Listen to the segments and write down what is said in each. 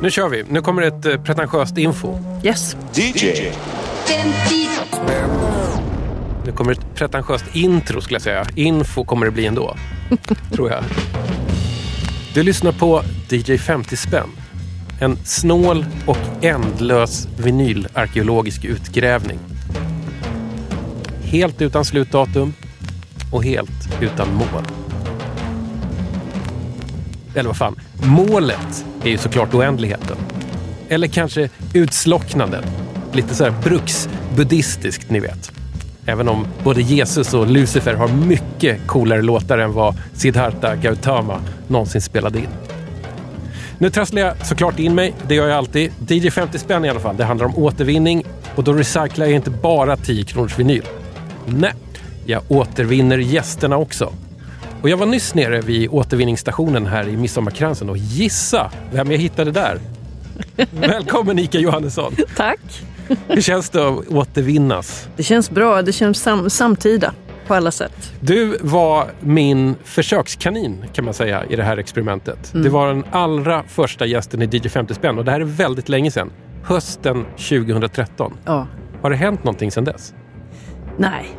Nu kör vi. Nu kommer ett eh, pretentiöst info. Yes. DJ. Nu kommer ett pretentiöst intro skulle jag säga. Info kommer det bli ändå. tror jag. Du lyssnar på DJ 50 spänn. En snål och ändlös vinylarkeologisk utgrävning. Helt utan slutdatum och helt utan mål. Eller vad fan, målet är ju såklart oändligheten. Eller kanske utslocknanden. Lite så här bruksbuddhistiskt, ni vet. Även om både Jesus och Lucifer har mycket coolare låtar än vad Siddhartha Gautama någonsin spelade in. Nu trasslar jag såklart in mig, det gör jag alltid. DJ 50 spänn i alla fall. Det handlar om återvinning och då recyclar jag inte bara 10 kronors vinyl. Nej, jag återvinner gästerna också. Och jag var nyss nere vid återvinningsstationen här i Midsommarkransen och gissa vem jag hittade där? Välkommen Ika Johannesson! Tack. Hur känns det att återvinnas? Det känns bra. Det känns sam samtida på alla sätt. Du var min försökskanin kan man säga i det här experimentet. Du var den allra första gästen i DJ 50 spänn och det här är väldigt länge sedan. Hösten 2013. Ja. Har det hänt någonting sedan dess? Nej,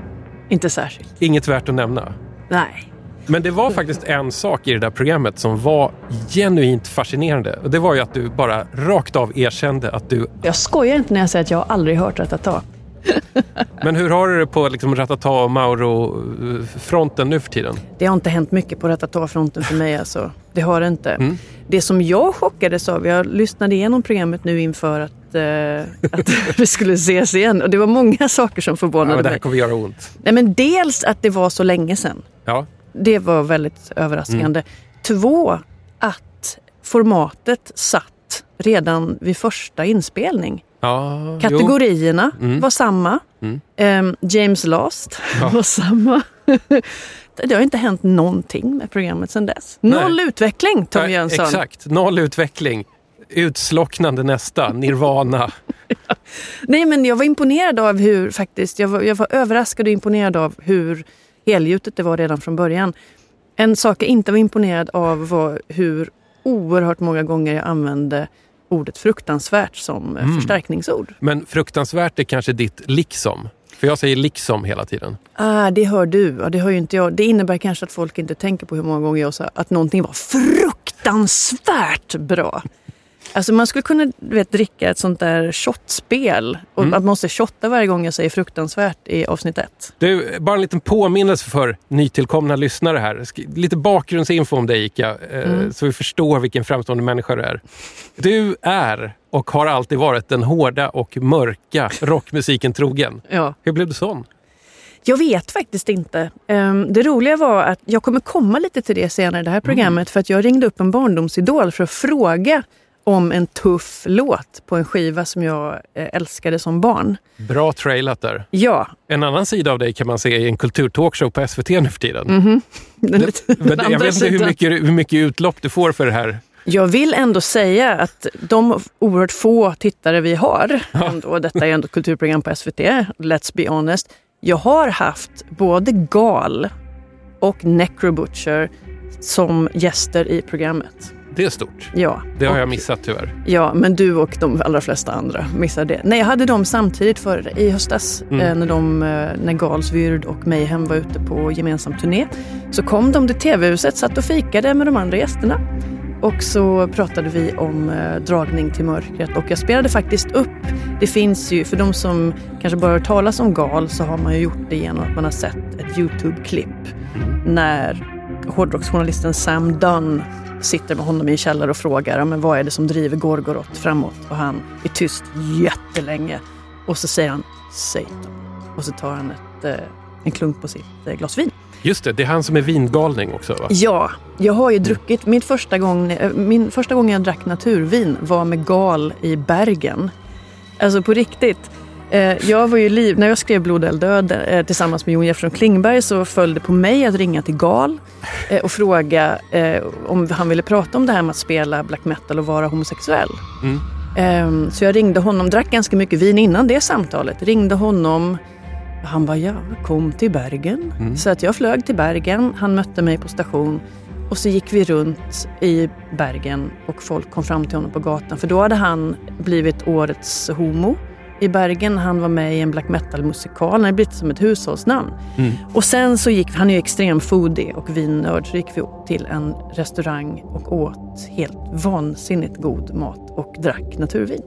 inte särskilt. Inget värt att nämna. Nej. Men det var faktiskt en sak i det där programmet som var genuint fascinerande. Och det var ju att du bara rakt av erkände att du... Jag skojar inte när jag säger att jag aldrig hört Ratata. Men hur har du det på liksom Ratata och Mauro-fronten nu för tiden? Det har inte hänt mycket på Ratata-fronten för mig alltså. Det har det inte. Mm. Det som jag chockades av, jag lyssnade igenom programmet nu inför att, eh, att vi skulle ses igen. Och det var många saker som Ja, förvånade men det här mig. kommer göra ont. Nej, men dels att det var så länge sedan. Ja, Det var väldigt överraskande. Två, att formatet satt redan vid första inspelning. ja. Kategorierna Mm. var samma. Mm. Ehm, James Last Ja. var samma. det har inte hänt någonting med programmet sedan dess. Noll Nej. utveckling, Tom Nej, Jönsson. Exakt, noll utveckling. Utslocknande nästa, nirvana. Nej, men jag var imponerad av hur faktiskt, jag var, jag var överraskad och imponerad av hur helgjutet det var redan från början. En sak jag inte var imponerad av var hur oerhört många gånger jag använde ordet fruktansvärt som eh, Mm. förstärkningsord. Men fruktansvärt är kanske ditt liksom. För jag säger liksom hela tiden. Ah, det hör du. Ja, det hör ju inte jag. Det innebär kanske att folk inte tänker på hur många gånger jag sa att någonting var fruktansvärt bra. Alltså man skulle kunna vet, dricka ett sånt där shotspel och Mm. att man måste shotta varje gång jag säger fruktansvärt i avsnitt ett. Du, bara en liten påminnelse för nytillkomna lyssnare här. Lite bakgrundsinfo om dig Ika, eh, Mm. så vi förstår vilken framstående människa du är. Du är och har alltid varit den hårda och mörka rockmusiken trogen. Ja. Hur blev du sån? Jag vet faktiskt inte. Ehm, Det roliga var att jag kommer komma lite till det senare i det här programmet för att jag ringde upp en barndomsidol för att fråga om en tuff låt på en skiva som jag eh, älskade som barn. Bra trailat där. Ja, En annan sida av dig kan man se i en kulturtalkshow på SVT nu för tiden. mhm. Den, Det- den Men jag vet inte hur mycket, hur mycket utlopp du får för det här. Jag vill ändå säga att de oerhört få tittare vi har, ändå, detta är ändå ett kulturprogram på SVT, let's be honest. Jag har haft både Gal och Necrobutcher som gäster i programmet. Det är stort. Ja, Det har och, jag missat tyvärr. Ja, men du och de allra flesta andra missar det. Nej, jag hade dem samtidigt för i höstas Mm. eh, när, de, eh, när Galsvyrd och Mayhem var ute på gemensam turné. Så kom de till TV-huset, satt och fikade med de andra gästerna. Och så pratade vi om eh, dragning till mörkret och jag spelade faktiskt upp. Det finns ju, för de som kanske bara hört talas om Gal så har man ju gjort det genom att man har sett ett Youtube-klipp när hårdrocksjournalisten Sam Dunn sitter med honom i en källare och frågar men vad är det som driver Gorgoroth framåt och han är tyst jättelänge och så säger han Satan och så tar han ett, eh, en klunk på sitt eh, glas vin. Just det, det är han som är vingalning också va? Ja, jag har ju druckit, min första, gång, eh, min första gången jag drack naturvin var med Gal i Bergen. Alltså på riktigt. Eh, Jag var ju liv, när jag skrev Blod eld död eh, tillsammans med Jon Jefferson Klingberg så föll det på mig att ringa till Gal eh, och fråga om han ville prata om det här med att spela black metal och vara homosexuell. Mm. Ehm, Så jag ringde honom, drack ganska mycket vin innan det samtalet. Ringde honom. Han bara, ja, kom till Bergen. Mm. Så att jag flög till Bergen. Han mötte mig på station. Och så gick vi runt i Bergen och folk kom fram till honom på gatan. För då hade han blivit årets homo i Bergen. Han var med i en black metal-musikal. Han hade blivit som ett hushållsnamn. Mm. Och sen så gick han är ju extrem foodie och vinnörd. Så gick vi upp till en restaurang och åt helt vansinnigt god mat och drack naturvin.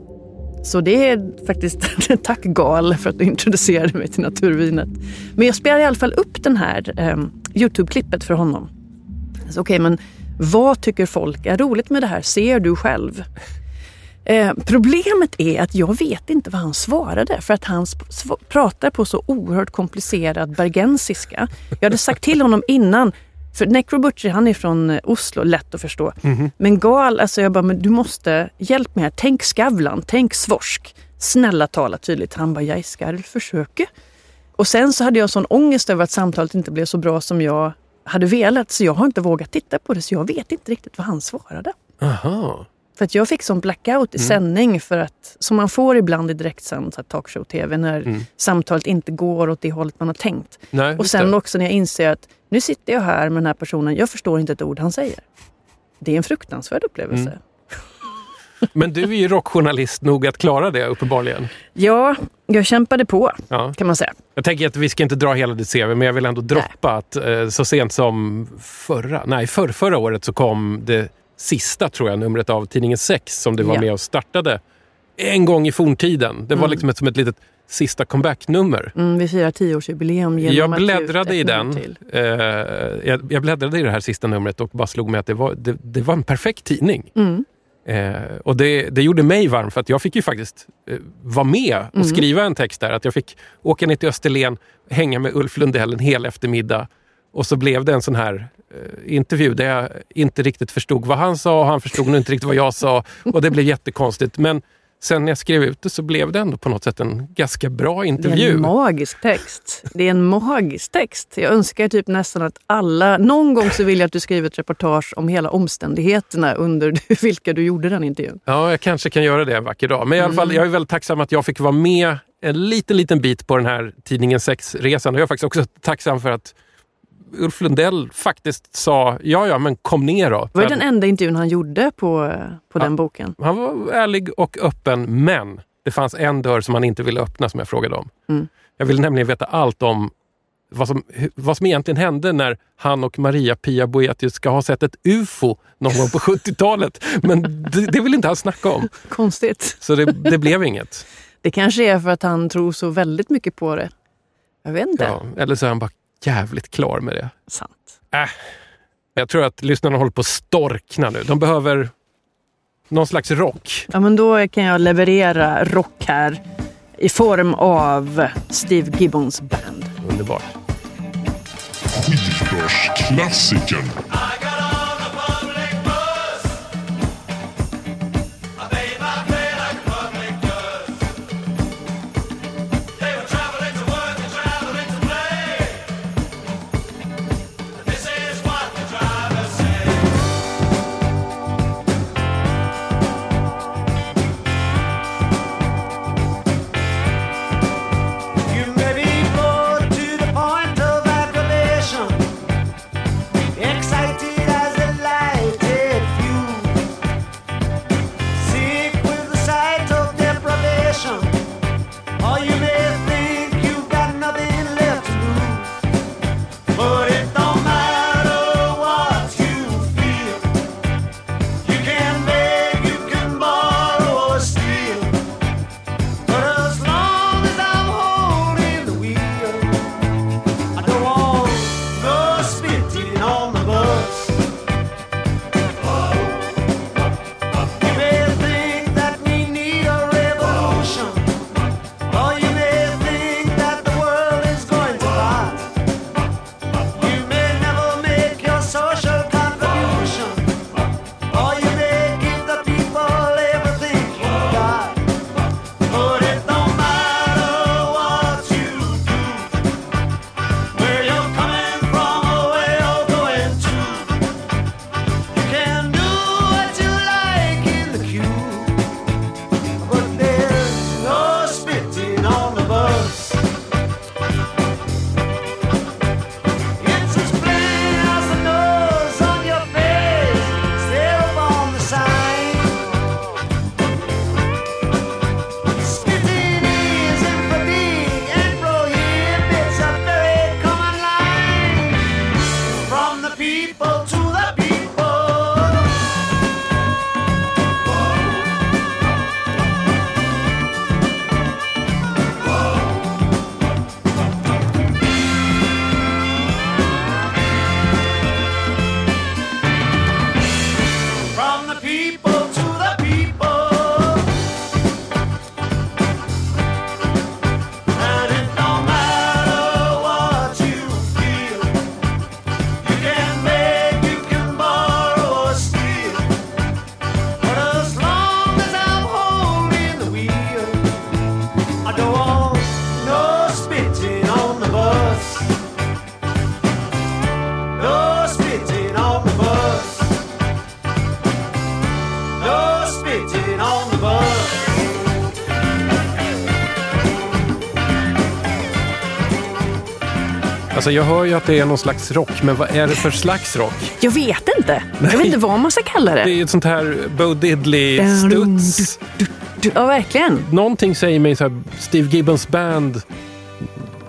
Så det är faktiskt tack Gal för att du introducerade mig till naturvinet. Men jag spelar i alla fall upp den här eh, Youtube-klippet för honom. Okej, okay, men vad tycker folk är roligt med det här? Ser du själv? Eh, problemet är att jag vet inte vad han svarade för att han pratar på så oerhört komplicerad bergensiska. Jag hade sagt till honom innan, för Necrobutcher han är från eh, Oslo, lätt att förstå. Mm -hmm. Men Gal, alltså jag bara, men du måste, hjälp mig här. Tänk Skavlan, tänk Svorsk. Snälla tala tydligt. Han bara, jag ska försöka. Och sen så hade jag sån ångest över att samtalet inte blev så bra som jag hade velat. Så jag har inte vågat titta på det, så jag vet inte riktigt vad han svarade. Aha. För att jag fick sån blackout i mm. sändning, för att, som man får ibland i direktsänd talkshow-tv, när mm. samtalet inte går åt det hållet man har tänkt. Nej, och sen också när jag inser att nu sitter jag här med den här personen, jag förstår inte ett ord han säger. Det är en fruktansvärd upplevelse. Mm. Men du är ju rockjournalist nog att klara det uppenbarligen. Ja, jag kämpade på ja. kan man säga. Jag tänker att vi ska inte dra hela ditt CV, men jag vill ändå droppa nej. att eh, så sent som förra, nej, för, förra året så kom det sista, tror jag, numret av tidningen Sex som du var ja. med och startade en gång i forntiden. Det var mm. liksom ett, som ett litet sista comeback-nummer. Mm, vi firar tioårsjubileum genom jag bläddrade i den. Eh, jag, jag, bläddrade i det här sista numret och bara slog mig att det var, det, det var en perfekt tidning. Mm. Eh, och det, det gjorde mig varm för att jag fick ju faktiskt eh, vara med och mm. skriva en text där. Att jag fick åka ner till Österlen, hänga med Ulf Lundell en hel eftermiddag och så blev det en sån här intervju där jag inte riktigt förstod vad han sa och han förstod nog inte riktigt vad jag sa. Och det blev jättekonstigt. Men sen när jag skrev ut det så blev det ändå på något sätt en ganska bra intervju. Det är en magisk text. Det är en magisk text. Jag önskar typ nästan att alla... Någon gång så vill jag att du skriver ett reportage om hela omständigheterna under vilka du gjorde den intervjun. Ja, jag kanske kan göra det en vacker dag. Men i alla fall, mm. jag är väldigt tacksam att jag fick vara med en liten, liten bit på den här tidningen Sex-resan. Och jag är faktiskt också tacksam för att Ulf Lundell faktiskt sa ja, ja, men kom ner då. Var det den enda intervjun han gjorde på, på ja, den boken? Han var ärlig och öppen, men det fanns en dörr som han inte ville öppna som jag frågade om. Mm. Jag ville nämligen veta allt om vad som, vad som egentligen hände när han och Maria-Pia Boetius ska ha sett ett UFO någon gång på 70-talet. Men det, det vill inte han snacka om. Konstigt. Så det, det blev inget. Det kanske är för att han tror så väldigt mycket på det. Jag vet inte. Ja, eller så är han bara jävligt klar med det. Sant. Äh, jag tror att lyssnarna håller på att storkna nu. De behöver någon slags rock. Ja, men då kan jag leverera rock här i form av Steve Gibbons band. Underbart. Skivbörsklassikern. Alltså jag hör ju att det är någon slags rock, men vad är det för slags rock? Jag vet inte. Jag vet inte vad man ska kalla det. Det är ju ett sånt här Bo Diddley-studs. Ja, verkligen. Någonting säger mig så här, Steve Gibbons band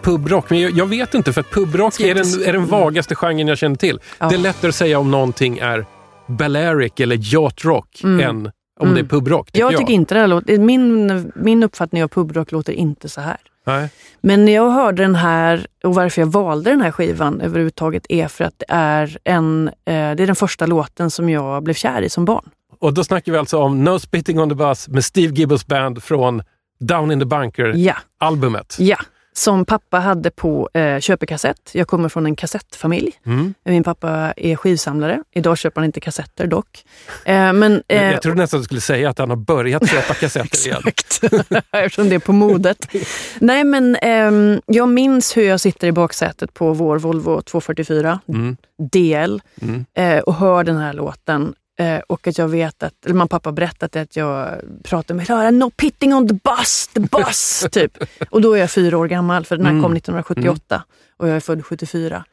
pubrock, men jag, jag vet inte för att pubrock är den, är den vagaste genren jag känner till. Ja. Det är lättare att säga om någonting är Balearic eller yacht rock än om det är pubrock. tycker Jag tycker inte det här låter... Min, min uppfattning av pubrock låter inte så här. Nej. Men när jag hörde den här och varför jag valde den här skivan överhuvudtaget är för att det är, en, eh, det är den första låten som jag blev kär i som barn. Och då snackar vi alltså om No Spitting on the Bus med Steve Gibbons band från Down in the Bunker-albumet. Ja. Ja, som pappa hade på eh, köpekassett. Jag kommer från en kassettfamilj. Mm. Min pappa är skivsamlare. Idag köper han inte kassetter dock. Eh, men, eh, Jag trodde nästan att du skulle säga att han har börjat köpa kassetter igen. Eftersom det är på modet. Nej men ehm, jag minns hur jag sitter i baksätet på vår Volvo 244 Mm. DL Mm. eh, och hör den här låten. Eh, och att jag vet att, eller man pappa berättat att jag pratar med Klara, no pitting on the bus, the bus, typ. Och då är jag fyra år gammal, för den här Mm. kom 1978 och jag är född 74.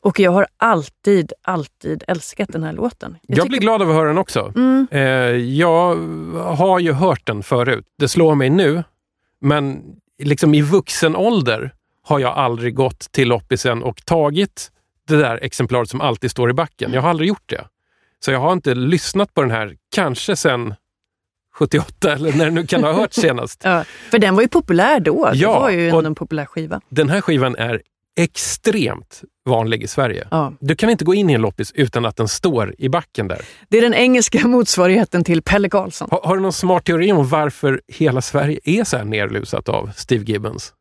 Och jag har alltid, alltid älskat den här låten. Jag, tycker- blir glad av att höra den också. Mm, Eh, jag har ju hört den förut. Det slår mig nu. Men liksom i vuxen ålder har jag aldrig gått till loppisen och tagit det där exemplaret som alltid står i backen. Jag har aldrig gjort det. Så jag har inte lyssnat på den här, kanske sedan 78 eller när det nu kan ha hört senast. ja, för den var ju populär då. Ja, det var ju en, en populär skiva. Den här skivan är extremt vanlig i Sverige. Ja. Du kan inte gå in i en loppis utan att den står i backen där. Det är den engelska motsvarigheten till Pelle Karlsson. Har, har du någon smart teori om varför hela Sverige är så här nerlusat av Steve Gibbons?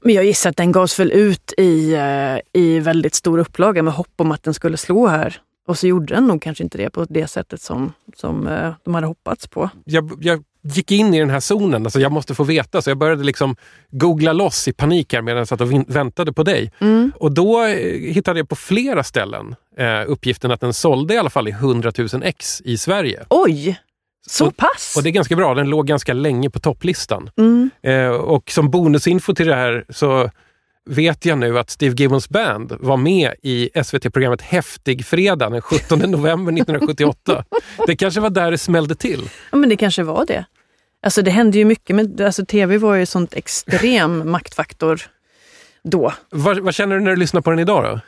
Men jag gissar att den gavs väl ut i, eh, i väldigt stor upplaga med hopp om att den skulle slå här. Och så gjorde den nog kanske inte det på det sättet som, som eh, de hade hoppats på. Jag, jag gick in i den här zonen, alltså jag måste få veta, så jag började liksom googla loss i panik här medan jag satt och väntade på dig. Mm. Och då eh, hittade jag på flera ställen eh, uppgiften att den sålde i alla fall i 100 000 ex i Sverige. Oj! Så Och- pass? Och det är ganska bra, den låg ganska länge på topplistan. mm. Eh, och som bonusinfo till det här så vet jag nu att Steve Gibbons band var med i SVT-programmet Häftig fredag den 17 november 1978. Det kanske var där det smällde till. Ja, men det kanske var det. Alltså det hände ju mycket, men alltså, tv var ju sånt extrem maktfaktor då. Vad, vad känner du när du lyssnar på den idag då?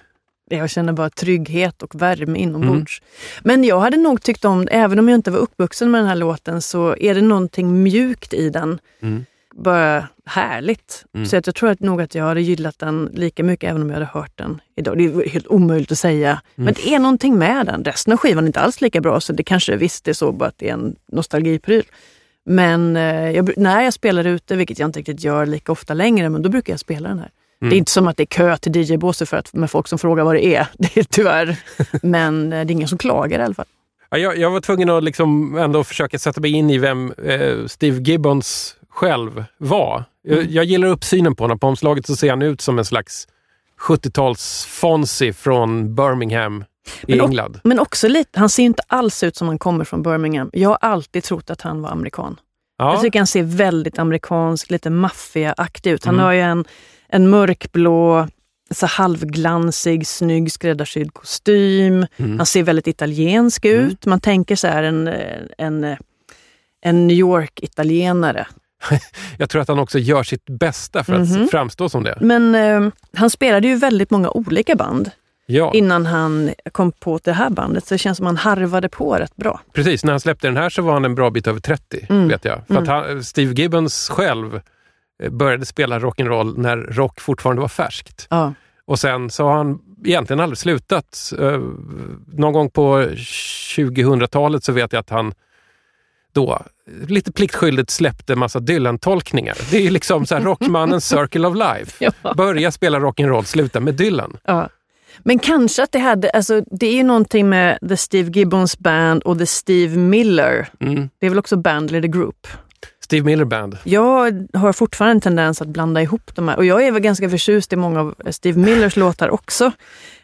Jag känner bara trygghet och värme inombords. Men jag hade nog tyckt om, även om jag inte var uppvuxen med den här låten, så är det någonting mjukt i den. Mm. Bara härligt. Mm. Så att jag tror att nog att jag hade gillat den lika mycket även om jag hade hört den idag. Det är helt omöjligt att säga. Men det är någonting med den. Resten av skivan är inte alls lika bra, så det kanske visst är så bara att det är en nostalgipryl. Men eh, jag, när jag spelar ute, vilket jag inte riktigt gör lika ofta längre, men då brukar jag spela den här. Det är inte som att det är kö till DJ-båset för att, med folk som frågar vad det är. Det är tyvärr. Men eh, det är ingen som klagar i alla fall. Ja, jag, jag var tvungen att liksom ändå försöka sätta mig in i vem eh, Steve Gibbons själv var. Jag, jag gillar uppsynen på honom. På omslaget så ser han ut som en slags 70-tals Fonzie från Birmingham i Men England. Men också lite, han ser inte alls ut som han kommer från Birmingham. Jag har alltid trott att han var amerikan. Ja. Jag tycker han ser väldigt amerikansk, lite maffiaaktig ut. Han Mm. har ju en, en mörkblå, så halvglansig, snygg skräddarsydd kostym. Mm. Han ser väldigt italiensk ut. Man tänker så här en, en, en New York-italienare. Jag tror att han också gör sitt bästa för att Mhm. framstå som det. Men eh, han spelade ju väldigt många olika band Ja, innan han kom på det här bandet. Så det känns som han harvade på rätt bra. precis. När han släppte den här så var han en bra bit över 30, Mm. vet jag. För att han, Steve Gibbons själv eh, började spela rock'n'roll när rock fortfarande var färskt. Ja. Och sen så har han egentligen aldrig slutat. Eh, någon gång på 2000-talet så vet jag att han då lite pliktskyldigt släppte massa Dylan-tolkningar. Det är ju liksom så här rockmannens circle of life. Ja. Börja spela rock'n'roll, sluta med Dylan. Ja. Men kanske att det hade, alltså det är ju någonting med The Steve Gibbons Band och The Steve Miller. Mm. Det är väl också Band eller Group. Steve Miller Band. Jag har fortfarande en tendens att blanda ihop de här och jag är väl ganska förtjust i många av Steve Millers låtar också.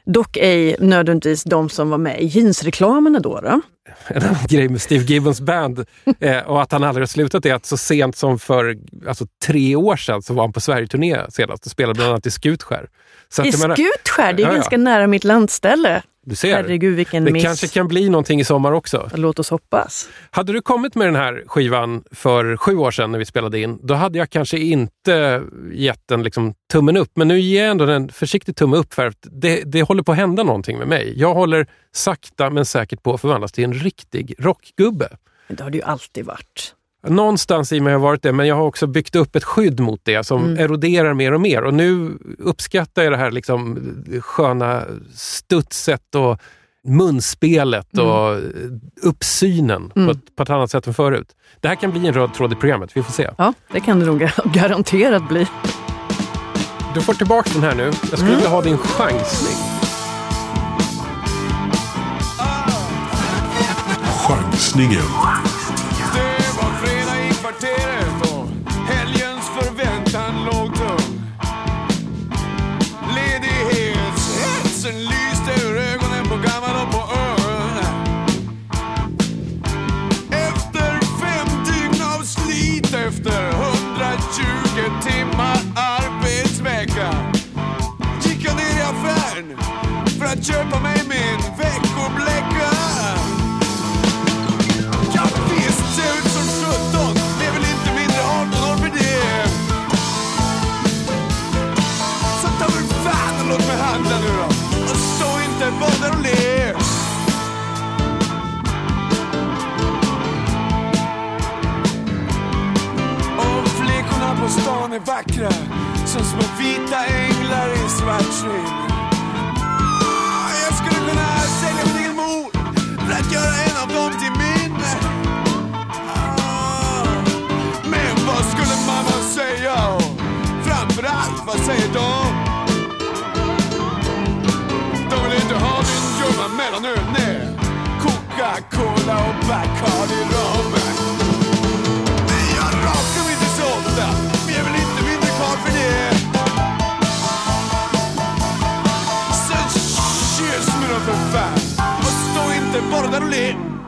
Dock ej nödvändigtvis de som var med i jeansreklamerna då. då. En annan grej med Steve Gibbons band eh, och att han aldrig har slutat är att så sent som för alltså, tre år sedan så var han på Sverigeturné senast och spelade bland annat i Skutskär. Så I Skutskär? Det är ja, ganska ja. nära mitt landställe. Du ser. Herregud vilken det miss. kanske kan bli någonting i sommar också. Låt oss hoppas. Hade du kommit med den här skivan för sju år sedan när vi spelade in, då hade jag kanske inte gett den liksom tummen upp. Men nu ger jag ändå en försiktig tumme upp för att det, det håller på att hända någonting med mig. Jag håller sakta men säkert på att förvandlas till en riktig rockgubbe. Det har du ju alltid varit. Någonstans i mig har varit det, men jag har också byggt upp ett skydd mot det som mm. eroderar mer och mer. Och nu uppskattar jag det här liksom sköna studset och munspelet mm. och uppsynen mm. på, ett, på ett annat sätt än förut. Det här kan bli en röd tråd i programmet, vi får se. Ja, det kan det nog garanterat bli. Du får tillbaka den här nu. Jag skulle mm. vilja ha din chansning. Chansningen. Köpa mig min veckobläcka. Ja visst, ser ut som 17, är väl inte mindre 18 år för det. Så ta mig fan och låt mig handla nu då. Och stå inte bara där och le. Och flickorna på stan är vackra som små vita änglar i svart skinn mina sälja min egen mor för att göra en av dem till min. Ah. Men vad skulle mamma säga? Framförallt, vad säger de? De vill inte ha din ljumma mellanöl, nej. Coca-Cola och Bacardi rom. Vi jag rakar mig inte så ofta, men jag vill inte mindre kvar för det. Stå inte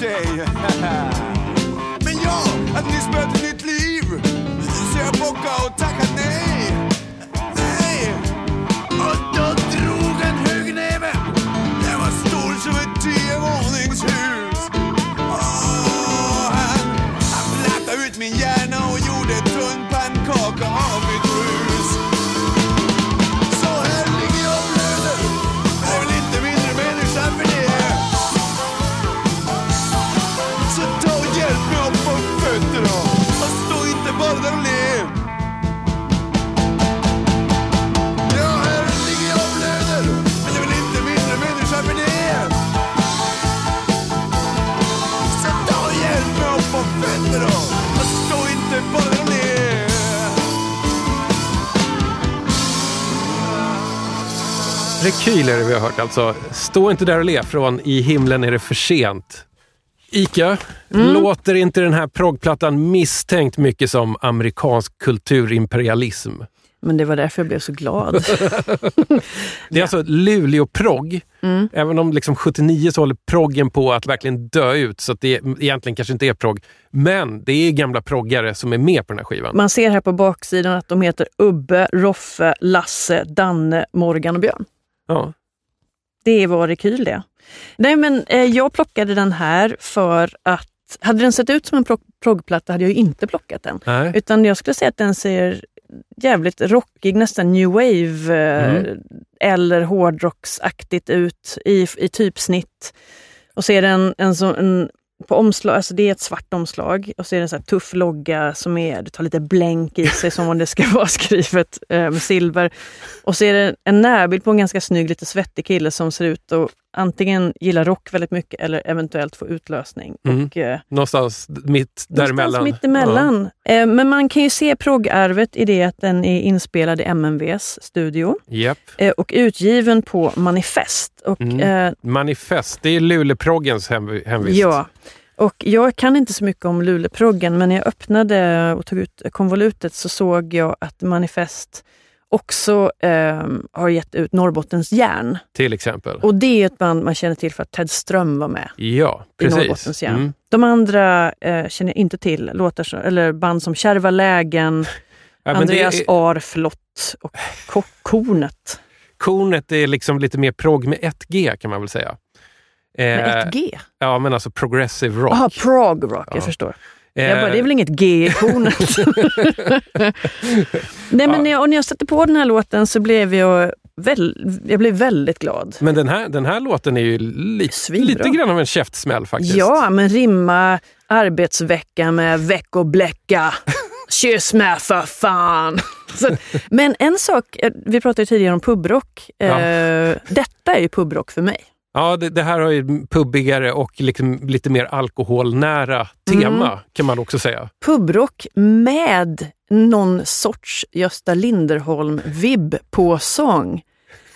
bara Rekyl är det vi har hört alltså. Stå inte där och le från I himlen är det för sent. Ika, mm. låter inte den här proggplattan misstänkt mycket som amerikansk kulturimperialism? Men det var därför jag blev så glad. det är alltså Luleå-progg. Mm. Även om liksom 79 så håller proggen på att verkligen dö ut, så att det egentligen kanske inte är progg. Men det är gamla proggare som är med på den här skivan. Man ser här på baksidan att de heter Ubbe, Roffe, Lasse, Danne, Morgan och Björn. Ja. Det var Rekyl det. Nej men eh, jag plockade den här för att hade den sett ut som en proggplatta hade jag inte plockat den. Nej. Utan jag skulle säga att den ser jävligt rockig, nästan new wave eh, mm. eller hårdrocksaktigt ut i, i typsnitt. Och så är det en, en, en på omslag, alltså det är ett svart omslag och så är det en så här tuff logga som är, det tar lite blänk i sig som om det ska vara skrivet eh, med silver. Och så är det en närbild på en ganska snygg, lite svettig kille som ser ut att antingen gilla rock väldigt mycket eller eventuellt få utlösning. Mm. Och, eh, Någonstans mitt däremellan. Någonstans mitt emellan. Eh, men man kan ju se proggarvet i det att den är inspelad i MMVs studio Ja. Japp. eh, och utgiven på Manifest. Och, Mm. eh, Manifest, det är Luleåproggens hem, hemvist. Ja, och jag kan inte så mycket om Luleproggen men när jag öppnade och tog ut konvolutet så såg jag att Manifest också eh, har gett ut Norrbottens järn. Till exempel. Och det är ett band man känner till för att Ted Ström var med ja, i precis. Norrbottens järn. Mm. De andra eh, känner jag inte till, låtar som, eller band som Kärva lägen, Ja, Andreas är, Ar Flott och Ko- Kornet Kornet är liksom lite mer prog med ett G kan man väl säga. Eh, med ett G. Ja, men alltså progressive rock. Jaha, prog rock, Ja. jag förstår. Eh, Jag bara, det är väl inget G i kornet? Nej, men när jag, och när jag satte på den här låten så blev jag, väl, jag blev väldigt glad. Men den här, den här låten är ju li, lite grann av en käftsmäll faktiskt. Ja, men rimma arbetsvecka med veckobläcka. Kyss mig för fan! Så, men en sak, eh, vi pratade ju tidigare om pubrock. Ja. Eh, detta är ju pubrock för mig. Ja, det, det här har ju pubbigare och liksom lite mer alkoholnära tema Mm. kan man också säga. Pubrock med någon sorts Gösta Linderholm-vibb på sång.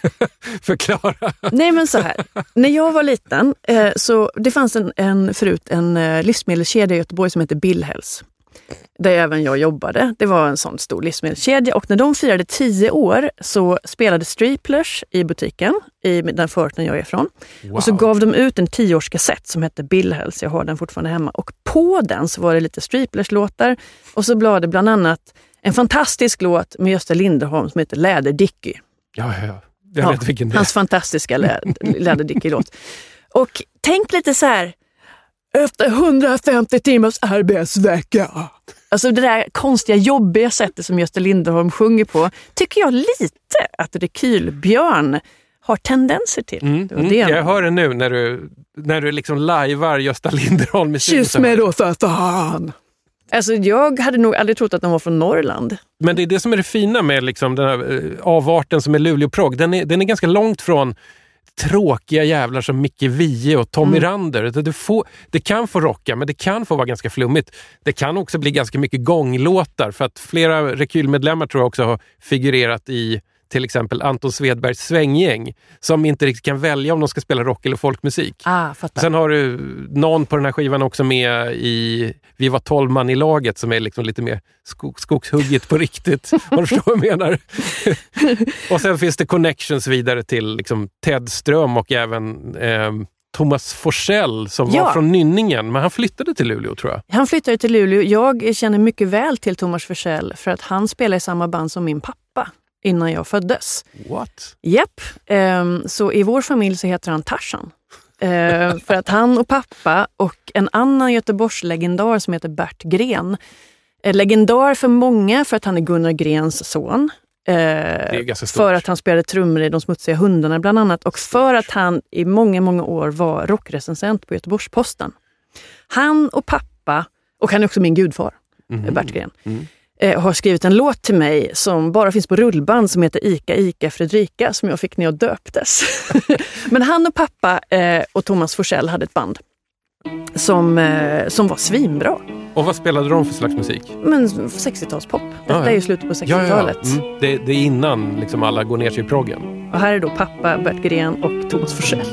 Förklara. Nej men så här, när jag var liten eh, så det fanns en, en, förut en eh, livsmedelskedja i Göteborg som hette Billhells. Där även jag jobbade. Det var en sån stor livsmedelskedja och när de firade tio år så spelade Streeplers i butiken i den förorten jag är ifrån. Wow. Och så gav de ut en tioårskassett som hette Billhells. Jag har den fortfarande hemma. Och på den så var det lite Streeplers-låtar och så blev det bland annat en fantastisk låt med Gösta Linderholm som heter Läderdicky. Ja, ja, ja. Jag Ja, vet vilken det är. Hans fantastiska lä Läderdicky-låt. Och tänk lite så här, efter 150 timmars arbetsvecka. Alltså det där konstiga, jobbiga sättet som Gösta Linderholm sjunger på, tycker jag lite att Rekylbjörn har tendenser till. Mm, Det mm. det Jag hör det nu när du, när du liksom lajvar Gösta Linderholm i Kyss mig då för fan! Alltså jag hade nog aldrig trott att de var från Norrland. Men det är det som är det fina med liksom den här eh, avarten som är Luleåprogg. Den är, den är ganska långt från tråkiga jävlar som Micke Wiehe och Tommy Mm. Rander. Det, får, det kan få rocka, men det kan få vara ganska flummigt. Det kan också bli ganska mycket gånglåtar, för att flera Rekylmedlemmar tror jag också har figurerat i till exempel Anton Svedbergs svänggäng, som inte riktigt kan välja om de ska spela rock eller folkmusik. Ah, fattar. Sen har du någon på den här skivan också med i Vi var tolv man i laget som är liksom lite mer skog, skogshugget på riktigt. Om du förstår vad jag menar. och sen finns det connections vidare till liksom Ted Ström och även eh, Thomas Forsell som Ja. var från Nynningen, men han flyttade till Luleå tror jag. Han flyttade till Luleå. Jag känner mycket väl till Thomas Forsell för att han spelade i samma band som min pappa innan jag föddes. What? Japp, ehm, så i vår familj så heter han Tarzan. Ehm, för att han och pappa och en annan Göteborgslegendar som heter Bert Gren. Eh, legendar för många för att han är Gunnar Grens son. Eh, för att han spelade trummor i De smutsiga hundarna bland annat och för att han i många, många år var rockrecensent på Göteborgs-Posten. Han och pappa, och han är också min gudfar, Mhm. Bert Gren, Mm. Eh, har skrivit en låt till mig som bara finns på rullband som heter Ica Ica Fredrika som jag fick när jag döptes. Men han och pappa eh, och Thomas Forsell hade ett band som, eh, som var svinbra. Och vad spelade de för slags musik? Men 60-talspop. Detta Ja, ja. är ju slutet på 60-talet. Mm. Det, det är innan liksom alla går ner sig i proggen. Och här är då pappa Bert Gren och Thomas Forsell.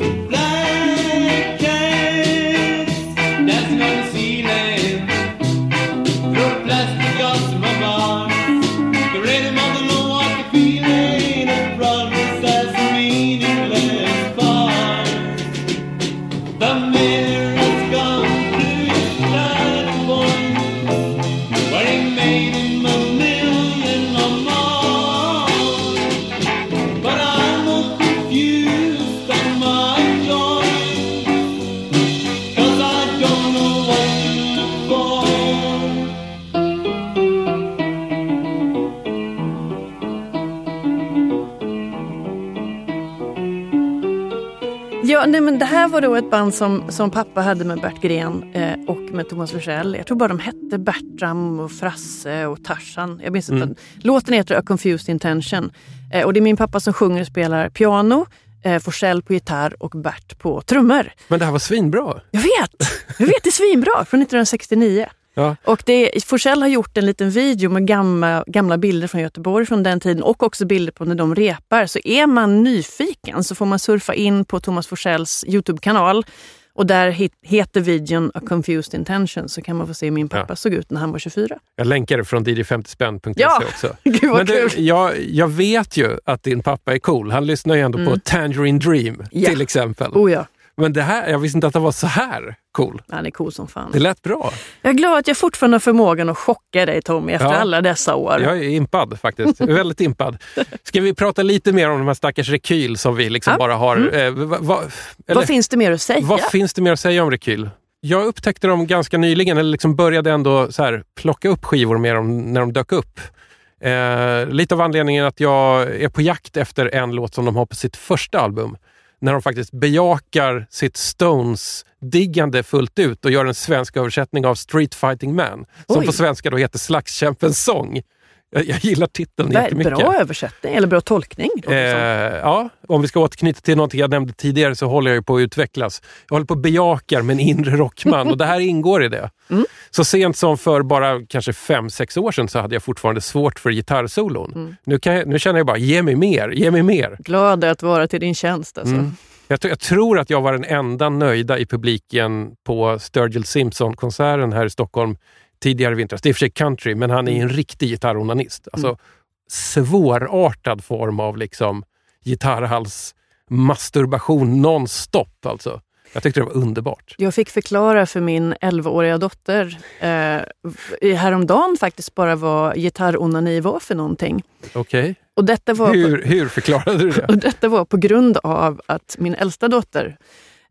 Ja, nej, men det här var då ett band som, som pappa hade med Bert Gren eh, och med Thomas Forsell. Jag tror bara de hette Bertram och Frasse och Tarzan. Jag minns inte. Mm. Låten heter A Confused Intention. Eh, och det är min pappa som sjunger och spelar piano, eh, Forsell på gitarr och Bert på trummor. Men det här var svinbra. Jag vet! Jag vet, det är svinbra. Från 1969. Ja. Och det, Forsell har gjort en liten video med gamla, gamla bilder från Göteborg från den tiden och också bilder på när de repar. Så är man nyfiken så får man surfa in på Thomas Forsells Youtube-kanal. Och där heter videon A Confused Intention så kan man få se hur min pappa Ja. såg ut när han var 24. Jag länkar det från dj50spänn.se Ja! också. Gud vad Men du, kul! jag, jag vet ju att din pappa är cool. Han lyssnar ju ändå på Tangerine Dream Mm. Ja. till exempel. Oh ja, Men det här, jag visste inte att han var så här cool. han är cool som fan. Det lät bra. Jag är glad att jag fortfarande har förmågan att chocka dig Tommy efter Ja. alla dessa år. Jag är impad faktiskt. Väldigt impad. Ska vi prata lite mer om de här stackars Rekyl som vi liksom Ja. bara har... Eh, va, va, eller, Vad finns det mer att säga? vad finns det mer att säga om Rekyl? Jag upptäckte dem ganska nyligen, eller liksom började ändå så här, plocka upp skivor med dem när de dök upp. Eh, lite av anledningen att jag är på jakt efter en låt som de har på sitt första album. När de faktiskt bejakar sitt Stones-diggande fullt ut och gör en svensk översättning av Street Fighting Man. Som Oj. på svenska då heter Slagskämpens sång. Jag, jag gillar titeln Bra- jättemycket. Bra översättning, eller bra tolkning. Eh, ja, om vi ska återknyta till något jag nämnde tidigare så håller jag ju på att utvecklas. Jag håller på att bejakar med en inre rockman och det här ingår i det. Mm. Så sent som för bara kanske fem sex år sedan så hade jag fortfarande svårt för gitarrsolon. Mm. Nu, jag, nu känner jag bara, ge mig mer, ge mig mer. Glad att vara till din tjänst. Alltså. Mm. Jag, jag tror att jag var den enda nöjda i publiken på Sturgill Simpson-konserten här i Stockholm tidigare i vintras. Det är i och för sig country, men han är en riktig gitarronanist. Alltså, Mm. Svårartad form av liksom gitarrhals masturbation nonstop. Alltså. Jag tyckte det var underbart. Jag fick förklara för min 11-åriga dotter eh, häromdagen faktiskt bara vad gitarronani var för någonting. Okej. Och detta var, på, Hur, hur förklarade du det? och detta var på grund av att min äldsta dotter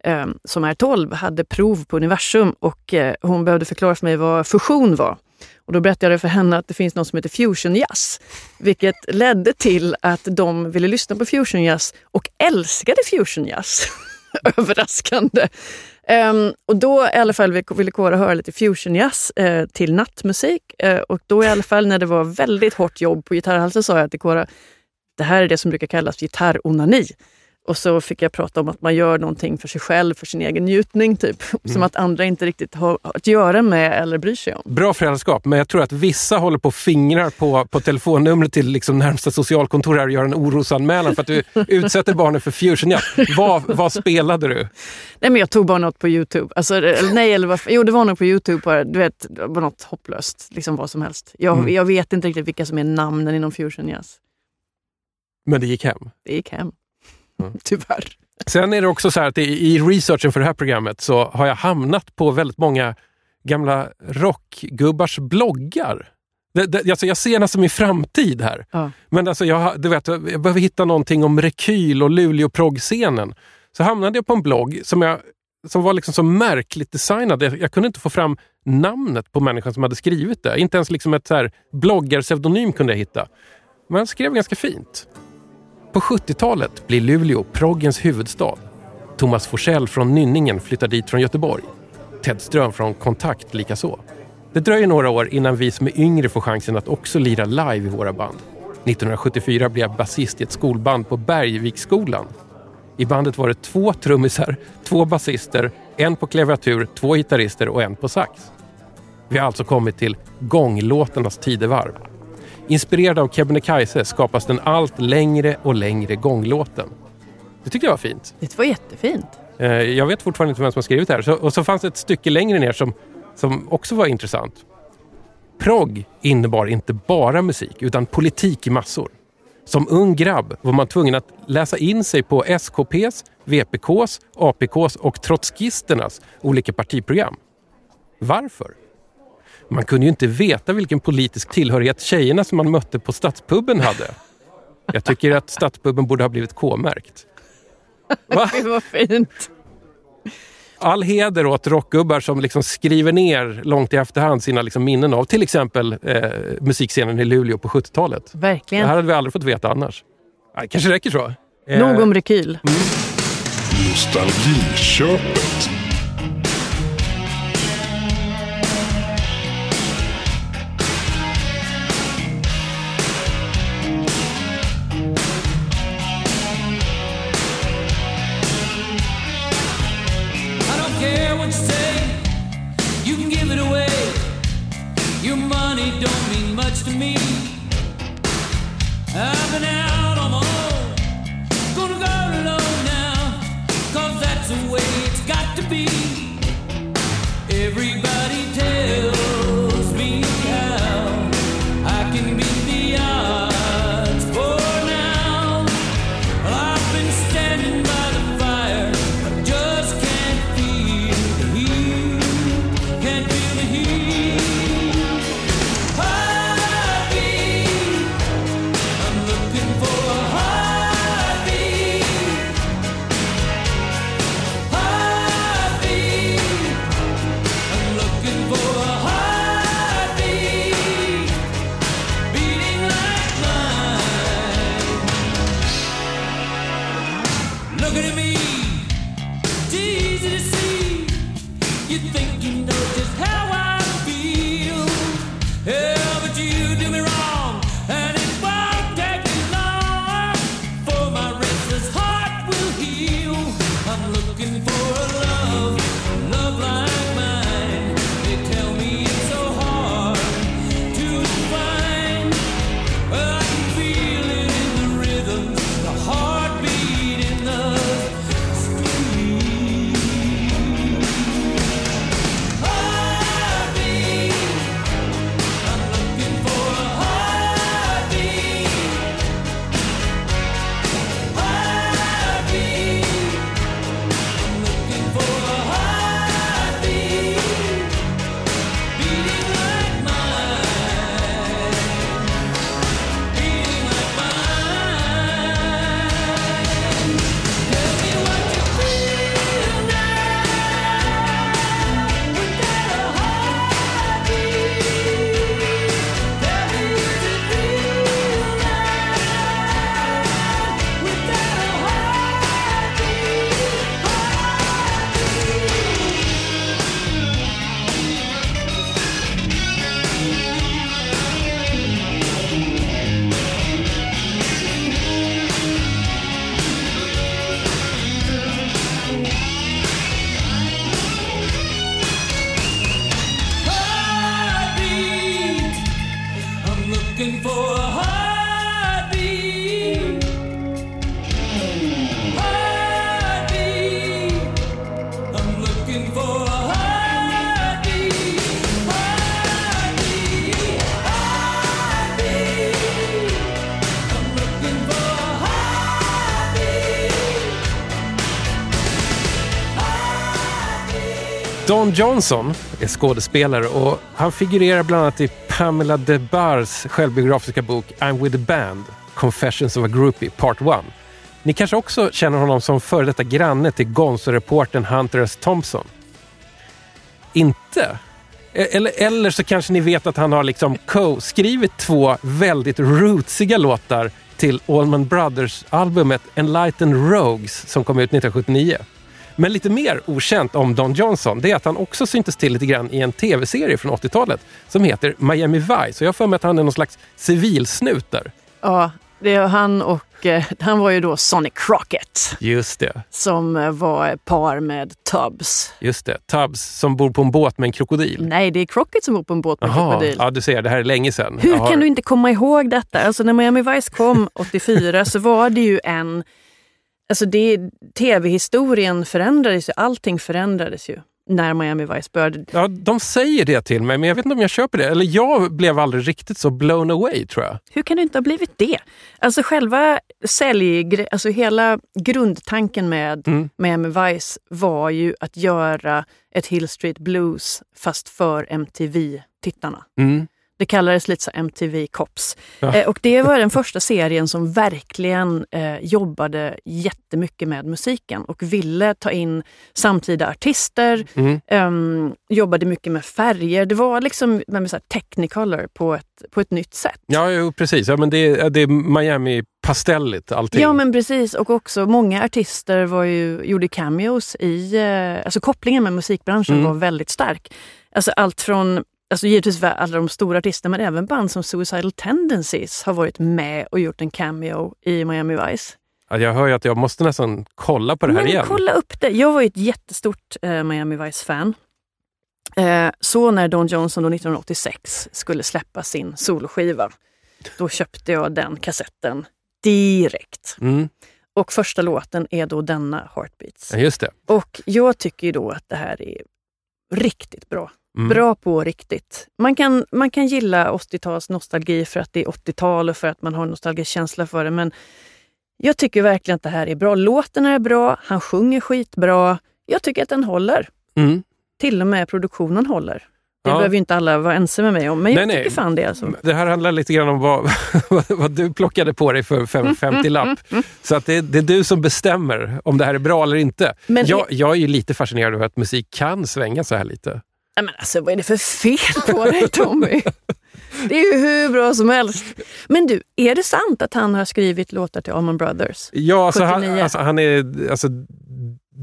eh, som är 12 hade prov på universum och eh, hon behövde förklara för mig vad fusion var. Och då berättade jag för henne att det finns något som heter fusion jazz. Vilket ledde till att de ville lyssna på fusion jazz och älskade fusion jazz. Överraskande. Um, och då i alla fall ville Kåra höra lite fusion jazz eh, till nattmusik. Eh, och då i alla fall när det var väldigt hårt jobb på gitarrhalsen sa jag till Kåra, det här är det som brukar kallas gitarronani. Och så fick jag prata om att man gör någonting för sig själv, för sin egen njutning. typ. Som att andra inte riktigt har att göra med eller bryr sig om. Bra föräldraskap, men jag tror att vissa håller på och fingrar på, på telefonnumret till liksom närmsta socialkontor här och gör en orosanmälan för att du utsätter barnen för fusion. Ja. Vad, vad spelade du? Nej men jag tog bara något på Youtube. Alltså, eller, nej, eller vad, jo det var nog på Youtube bara. Du vet, det var något hopplöst. Liksom vad som helst. Jag, Mm. jag vet inte riktigt vilka som är namnen inom fusion jazz. Men det gick hem. Det gick hem. Mm. Tyvärr. Sen är det också så här att i, i researchen för det här programmet så har jag hamnat på väldigt många gamla rockgubbars bloggar. Det, det, alltså jag ser nästan min framtid här. Ja. Men alltså jag, du vet, jag behöver hitta någonting om Rekyl och Luleå proggscenen. Så hamnade jag på en blogg som, jag, som var liksom så märkligt designad. Jag, jag kunde inte få fram namnet på människan som hade skrivit det. Inte ens liksom ett bloggarpseudonym kunde jag hitta. Men han skrev ganska fint. På 70-talet blir Luleå proggens huvudstad. Thomas Forsell från Nynningen flyttar dit från Göteborg. Ted Ström från Kontakt likaså. Det dröjer några år innan vi som är yngre får chansen att också lira live i våra band. 1974 blev jag basist i ett skolband på Bergviksskolan. I bandet var det två trummisar, två basister, en på klaviatur, två gitarrister och en på sax. Vi har alltså kommit till gånglåtarnas tidevarv. Inspirerad av Kebnekaise skapas den allt längre och längre gånglåten. Det tyckte jag var fint. Det var jättefint. Eh, Jag vet fortfarande inte vem som har skrivit det här. Så, och så fanns det ett stycke längre ner som, som också var intressant. Progg innebar inte bara musik utan politik i massor. Som ung grabb var man tvungen att läsa in sig på SKPs, VPKs, APKs och trotskisternas olika partiprogram. Varför? Man kunde ju inte veta vilken politisk tillhörighet tjejerna som man mötte på Stadspuben hade. Jag tycker att Stadspuben borde ha blivit K-märkt. Va? Det var fint. all heder åt rockgubbar som liksom skriver ner långt i efterhand sina liksom minnen av till exempel eh, musikscenen i Luleå på 70-talet. Det Verkligen. här hade vi aldrig fått veta annars. Det kanske räcker så. Eh, Nog om rekyl. Nostalgiköpet. Your money don't mean much to me. I've been out looking for a heartbeat. Heartbeat, I'm looking for a heartbeat. Heartbeat, heartbeat, I'm looking for a heartbeat. Don Johnson är skådespelare och han figurerar bland annat i Pamela DeBars självbiografiska bok I'm with the band, Confessions of a Groupie, Part 1. Ni kanske också känner honom som före detta granne till Gonzo-reportern Hunter S. Thompson? Inte? E- eller, eller så kanske ni vet att han har liksom co-skrivit två väldigt rootsiga låtar till Allman Brothers-albumet Enlightened Rogues som kom ut 1979. Men lite mer okänt om Don Johnson, det är att han också syntes till lite grann i en tv-serie från 80-talet som heter Miami Vice. Och jag för mig att han är någon slags civilsnut där. Ja, det är han och eh, han var ju då Sonny Crockett Just det, som eh, var par med Tubbs. just det. Tubbs som bor på en båt med en krokodil. Nej, det är Crockett som bor på en båt med Jaha, krokodil. ja du ser, det här är länge sedan. Hur Jag har- kan du inte komma ihåg detta? Alltså när Miami Vice kom 84 så var det ju en... Alltså det, tv-historien förändrades ju, allting förändrades ju när Miami Vice började. Ja, de säger det till mig, men jag vet inte om jag köper det. Eller jag blev aldrig riktigt så blown away, tror jag. Hur kan du inte ha blivit det? Alltså själva sälj, alltså hela grundtanken med Mm. Miami Vice var ju att göra ett Hill Street Blues fast för MTV-tittarna. Mm. Det kallades lite så MTV Cops. Ja. Eh, och det var den första serien som verkligen eh, jobbade jättemycket med musiken och ville ta in samtida artister, Mm. ehm, jobbade mycket med färger. Det var liksom med så här technicolor på ett, på ett nytt sätt. Ja, jo, precis. Ja, men det, är- det är Miami pastelligt allting. Ja men precis och också många artister var ju, gjorde cameos i, eh, alltså kopplingen med musikbranschen Mm. var väldigt stark. Alltså allt från, alltså givetvis alla de stora artisterna men även band som Suicidal Tendencies har varit med och gjort en cameo i Miami Vice. Ja, jag hör ju att jag måste nästan kolla på det här men igen. kolla upp det! Jag var ju ett jättestort eh, Miami Vice-fan. Eh, så när Don Johnson då 1986 skulle släppa sin soloskiva, då köpte jag den kassetten direkt. Mm. Och första låten är då denna Heartbeats. Ja, just det. Och jag tycker ju då att det här är riktigt bra. Mm. Bra på riktigt. Man kan, man kan gilla 80-tals nostalgi för att det är 80-tal och för att man har nostalgisk känsla för det. Men jag tycker verkligen att det här är bra. Låten är bra, han sjunger skitbra. Jag tycker att den håller. Mm. Till och med produktionen håller. Det Ja. behöver ju inte alla vara ense med mig om, men jag Nej, tycker nej. fan det alltså. Det här handlar lite grann om vad, vad, du plockade på dig för 550-lapp. Så att det, det är du som bestämmer om det här är bra eller inte. Men jag, jag är ju lite fascinerad över att musik kan svänga så här lite. Nej, men alltså, vad är det för fel på dig Tommy? Det är ju hur bra som helst. Men du, är det sant att han har skrivit låtar till Allman Brothers? Ja, alltså han, 79. alltså han är alltså,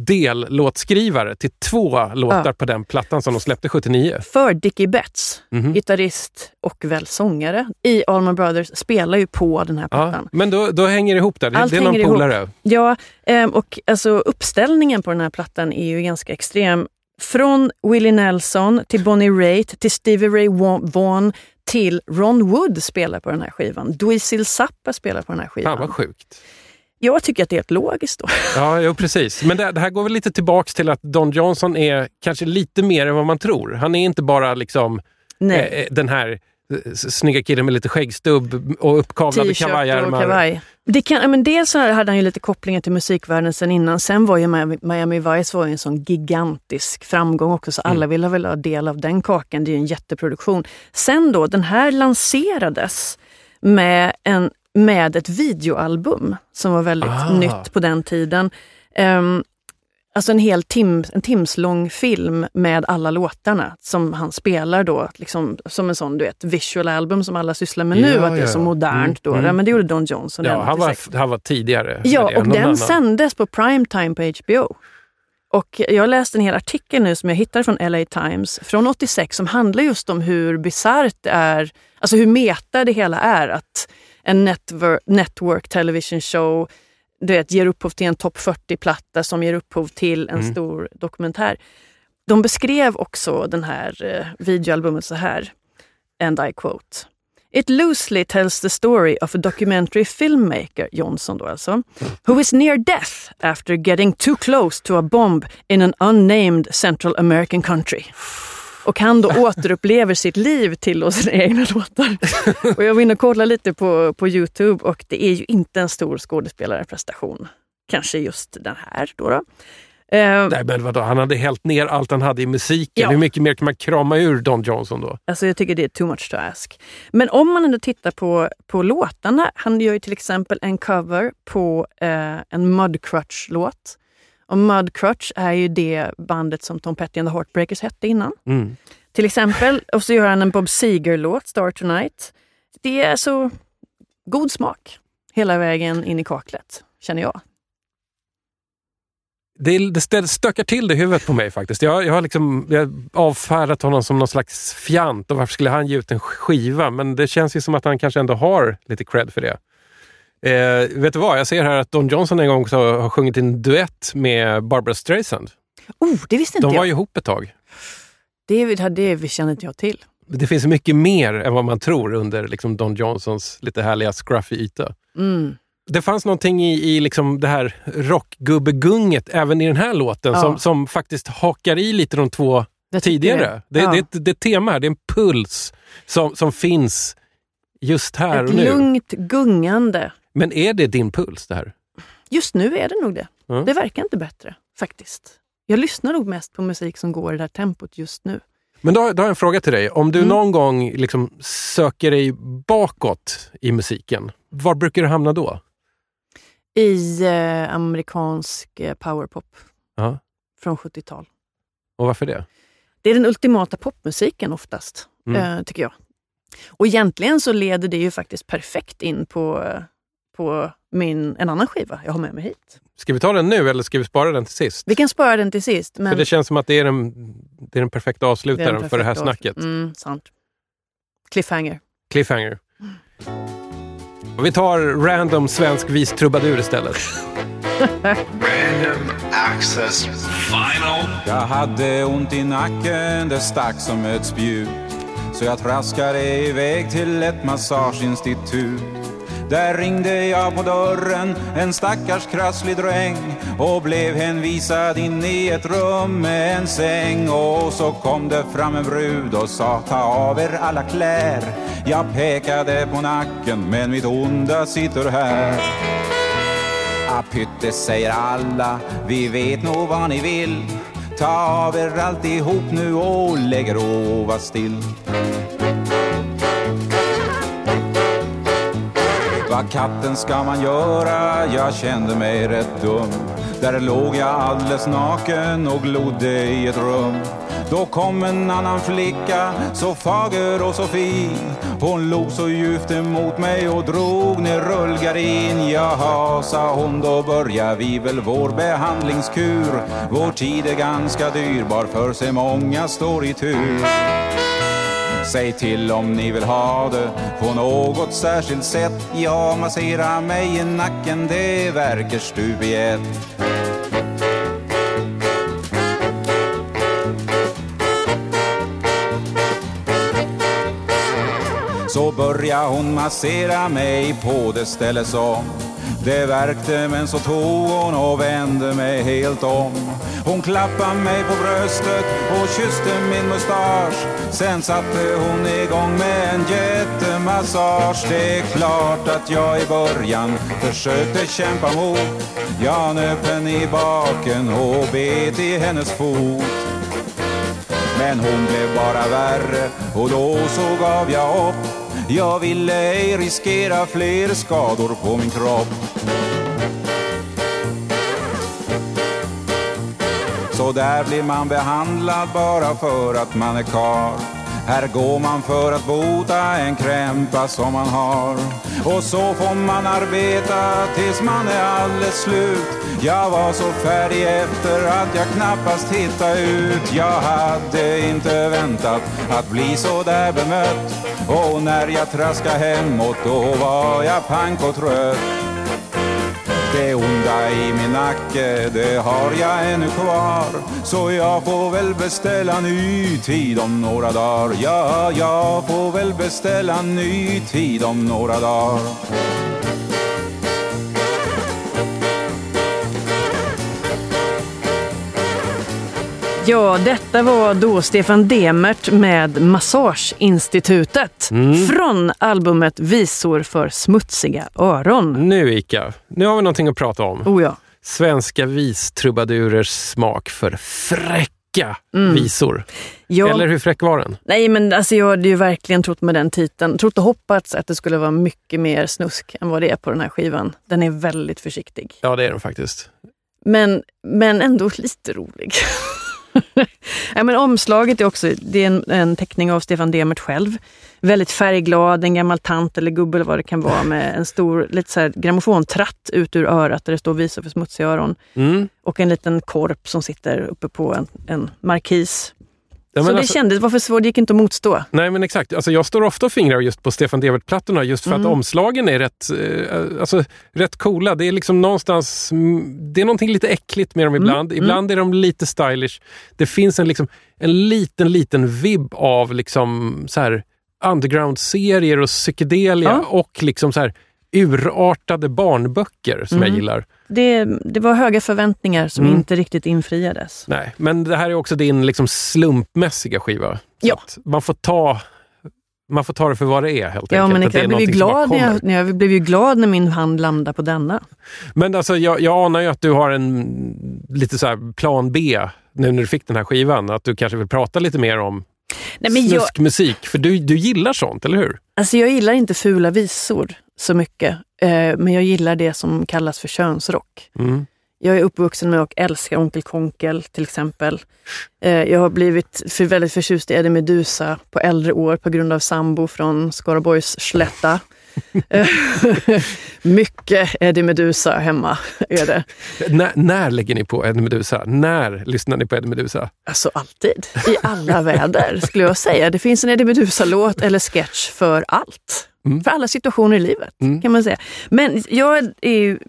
dellåtskrivare till två låtar Ja. på den plattan som de släppte 79. För Dickie Betts, Mhm. gitarrist och väl sångare i Allman Brothers, spelar ju på den här Ja, plattan. men då, då hänger det ihop där. Allt det är någon polare. Ja, ehm, och alltså uppställningen på den här plattan är ju ganska extrem. Från Willie Nelson till Bonnie Raitt till Stevie Ray Vaughan till Ron Wood spelar på den här skivan. Dweezil Zappa spelar på den här skivan. Fan vad sjukt. Jag tycker att det är helt logiskt då. Ja, jo, precis. Men det, det här går väl lite tillbaks till att Don Johnson är kanske lite mer än vad man tror. Han är inte bara liksom eh, eh, den här eh, snygga killen med lite skäggstubb och uppkavlade T-shirt och kavajärmar. kavaj. Det kan, men dels så hade han ju lite kopplingar till musikvärlden sen innan. Sen var ju Miami, Miami Vice var ju en sån gigantisk framgång också, så alla ville väl ha del av den kakan. Det är ju en jätteproduktion. Sen då, den här lanserades med, en, med ett videoalbum som var väldigt Ah. nytt på den tiden. Ehm, Alltså en hel tim, en timslång film med alla låtarna som han spelar då, liksom, som en sån du vet, visual album som alla sysslar med nu, Ja, att det är så modernt. Mm, då. mm. Men det gjorde Don Johnson Ja, han, var, 86. han var tidigare. Ja, det och den annan. sändes på primetime på HBO. Och jag läste en hel artikel nu som jag hittade från LA Times från 86 som handlar just om hur bisarrt det är, alltså hur meta det hela är att en network, network television show du vet, ger upphov till en topp 40-platta som ger upphov till en Mm. stor dokumentär. De beskrev också den här eh, videoalbumet så här, and I quote. It loosely tells the story of a documentary filmmaker, Johnson då alltså, who is near death after getting too close to a bomb in an unnamed Central American country. Och han då återupplever sitt liv till och sina egna låtar. Och jag var inne och kollade lite på, på Youtube och det är ju inte en stor skådespelarprestation. Kanske just den här då. då. Eh, Nej, men vadå? Han hade hällt ner allt han hade i musiken. Ja. Hur mycket mer kan man krama ur Don Johnson då? Alltså jag tycker det är too much to ask. Men om man ändå tittar på, på låtarna. Han gör ju till exempel en cover på eh, en Mudcrutch-låt. Och Mudcrutch är ju det bandet som Tom Petty and the Heartbreakers hette innan. Mm. Till exempel. Och så gör han en Bob Seger-låt, Star Tonight. Det är så god smak hela vägen in i kaklet, känner jag. Det, det stökar till det i huvudet på mig faktiskt. Jag, jag har liksom, jag avfärdat honom som någon slags fjant och varför skulle han ge ut en skiva? Men det känns ju som att han kanske ändå har lite cred för det. Eh, vet du vad? Jag ser här att Don Johnson en gång också har sjungit en duett med Barbara Streisand. Oh, det visste inte De var jag. ju ihop ett tag. Det, det, det känner inte jag till. Det finns mycket mer än vad man tror under liksom Don Johnsons lite härliga scruffy yta. Mm. Det fanns någonting i, i liksom det här rockgubbegunget även i den här låten Ja. som, som faktiskt hakar i lite de två tycker tidigare. Det, ja. det, är ett- det är ett tema här, det är en puls som, som finns just här Ett och nu. lugnt gungande. Men är det din puls det här? Just nu är det nog det. Ja. Det verkar inte bättre faktiskt. Jag lyssnar nog mest på musik som går i det här tempot just nu. Men då, då har jag en fråga till dig. Om du Mm. någon gång liksom söker dig bakåt i musiken, var brukar du hamna då? I eh, amerikansk eh, powerpop Ja. från 70-tal. Och varför det? Det är den ultimata popmusiken oftast, Mm. eh, tycker jag. Och egentligen så leder det ju faktiskt perfekt in på, eh, på min, en annan skiva jag har med mig hit. Ska vi ta den nu eller ska vi spara den till sist? Vi kan spara den till sist. Men För det känns som att det är den, det är den perfekta det avslutaren den för det här perfekta snacket. Mm, sant. Cliffhanger. Cliffhanger. Och vi tar random svensk vistrubadur istället. Random access final. Jag hade ont i nacken, det stack som ett spjut. Så jag traskade iväg till ett massageinstitut. Där ringde jag på dörren, en stackars krasslig dräng och blev hänvisad in i ett rum med en säng. Och så kom det fram en brud och sa ta av er alla klär. Jag pekade på nacken, men mitt onda sitter här. Ah, pytte säger alla, vi vet nog vad ni vill. Ta av er alltihop nu och lägg er och var still. Vad katten ska man göra? Jag kände mig rätt dum. Där låg jag alldeles naken och glodde i ett rum. Då kom en annan flicka, så fager och så fin. Hon log så djupt emot mig och drog ner rullgardin. Jaha, sa hon, då börjar vi väl vår behandlingskur. Vår tid är ganska dyrbar för sig många står i tur. Säg till om ni vill ha det på något särskilt sätt. Ja, massera mig i nacken, det verkar stup i ett. Så börjar hon massera mig på det ställe som det verkte men så tog hon och vände mig helt om. Hon klappade mig på bröstet och kysste min mustasch. Sen satte hon igång med en jättemassage. Det är klart att jag i början försökte kämpa mot. Jag nöp henne i baken och bet i hennes fot. Men hon blev bara värre och då så gav jag upp. Jag ville ej riskera fler skador på min kropp. Så där blir man behandlad bara för att man är kar. Här går man för att bota en krämpa som man har. Och så får man arbeta tills man är alldeles slut. Jag var så färdig efter att jag knappast hittade ut. Jag hade inte väntat att bli så där bemött. Och när jag traskade hemåt då var jag pank och trött. Det onda i min nacke, det har jag ännu kvar. Så jag får väl beställa ny tid om några dagar. Ja, jag får väl beställa ny tid om några dagar. Ja, detta var då Stefan Demert med Massageinstitutet från albumet Visor för smutsiga öron. Nu Ika, nu har vi någonting att prata om. Oh ja. Svenska vistrubadurers smak för visor. Mm. ja. Eller hur fräck var den? Nej, men alltså jag hade ju verkligen trott med den titeln, trott och hoppats att det skulle vara mycket mer snusk än vad det är på den här skivan. Den är väldigt försiktig. Ja, det är den faktiskt. Men, men ändå lite rolig. ja, men omslaget är också det är en, en teckning av Stefan Demert själv. Väldigt färgglad, en gammal tant eller gubbe eller vad det kan vara med en stor lite så här, grammofontratt ut ur örat där det står Visa för smutsiga öron. Mm. Och en liten korp som sitter uppe på en, en markis. Ja, så men det alltså- kändes, var för svårt, det gick inte att motstå. Nej men exakt, alltså, jag står ofta och fingrar just på Stefan Devert-plattorna just för Mm. att omslagen är rätt, eh, alltså, rätt coola. Det är liksom någonstans, mm, det är någonting lite äckligt med dem Mm. ibland. Ibland är de lite stylish. Det finns en, liksom, en liten, liten vibb av liksom, så här, underground-serier och psykedelia Ja. och liksom så här, urartade barnböcker som Mm. jag gillar. Det, det var höga förväntningar som Mm. inte riktigt infriades. Nej, men det här är också din liksom slumpmässiga skiva. Ja. man, får ta, man får ta det för vad det är helt Ja, enkelt. men det jag blev, ju glad när jag, när jag blev ju glad när min hand landade på denna. Men alltså, jag, jag anar ju att du har en lite så här plan B nu när du fick den här skivan. Att du kanske vill prata lite mer om Nej, men jag, snuskmusik? För du, du gillar sånt, eller hur? alltså jag gillar inte fula visor så mycket, eh, men jag gillar det som kallas för könsrock. Mm. Jag är uppvuxen med och älskar Onkel Konkel till exempel. Eh, jag har blivit för, väldigt förtjust i Eddie Meduza på äldre år på grund av sambo från Skaraborgs slätta. Mycket Eddie Meduza hemma är det. När, när lägger ni på Eddie Meduza? När lyssnar ni på Eddie Meduza? Alltså alltid, i alla väder skulle jag säga. Det finns en Eddie Meduza-låt eller sketch för allt. Mm. För alla situationer i livet Mm. kan man säga. Men jag är ju,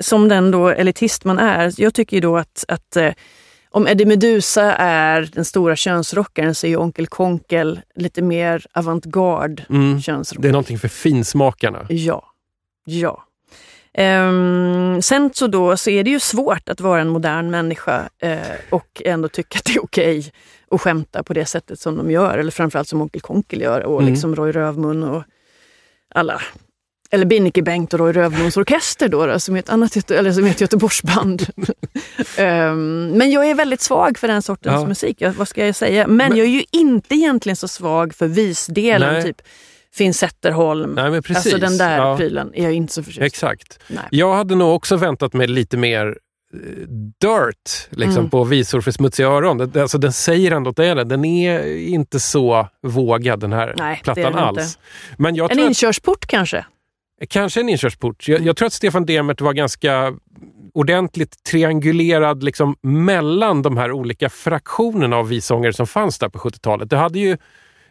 som den då elitist man är, jag tycker ju då att, att eh, om Eddie Meduza är den stora könsrockaren så är ju Onkel Konkel lite mer avantgarde Mm. könsrock. Det är någonting för finsmakarna. Ja. Ja. Ehm, sen så då så är det ju svårt att vara en modern människa eh, och ändå tycka att det är okej att skämta på det sättet som de gör. Eller framförallt som Onkel Konkel gör och Mm. liksom Roy Rövmun och alla. Eller Binnike Bengt och Roy Rövmuns orkester då, då som, är ett annat, eller som är ett Göteborgsband. Ehm, men jag är väldigt svag för den sortens Ja. musik, jag, vad ska jag säga? Men, Men- jag är ju inte egentligen så svag för visdelen, Nej. typ Finn Zetterholm. Nej, men precis. Alltså den där Ja. prylen är jag inte så förtjust. Exakt. Nej. Jag hade nog också väntat mig lite mer dirt liksom, Mm. på Visor för smutsiga öron. Det- Alltså, den säger ändå att det är det. Den är inte så vågad den här Nej, det plattan är den alls. Men jag En tror att, inkörsport kanske? kanske en inkörsport. Jag, jag tror att Stefan Demert var ganska ordentligt triangulerad liksom, mellan de här olika fraktionerna av visångare som fanns där på 70-talet. Du hade ju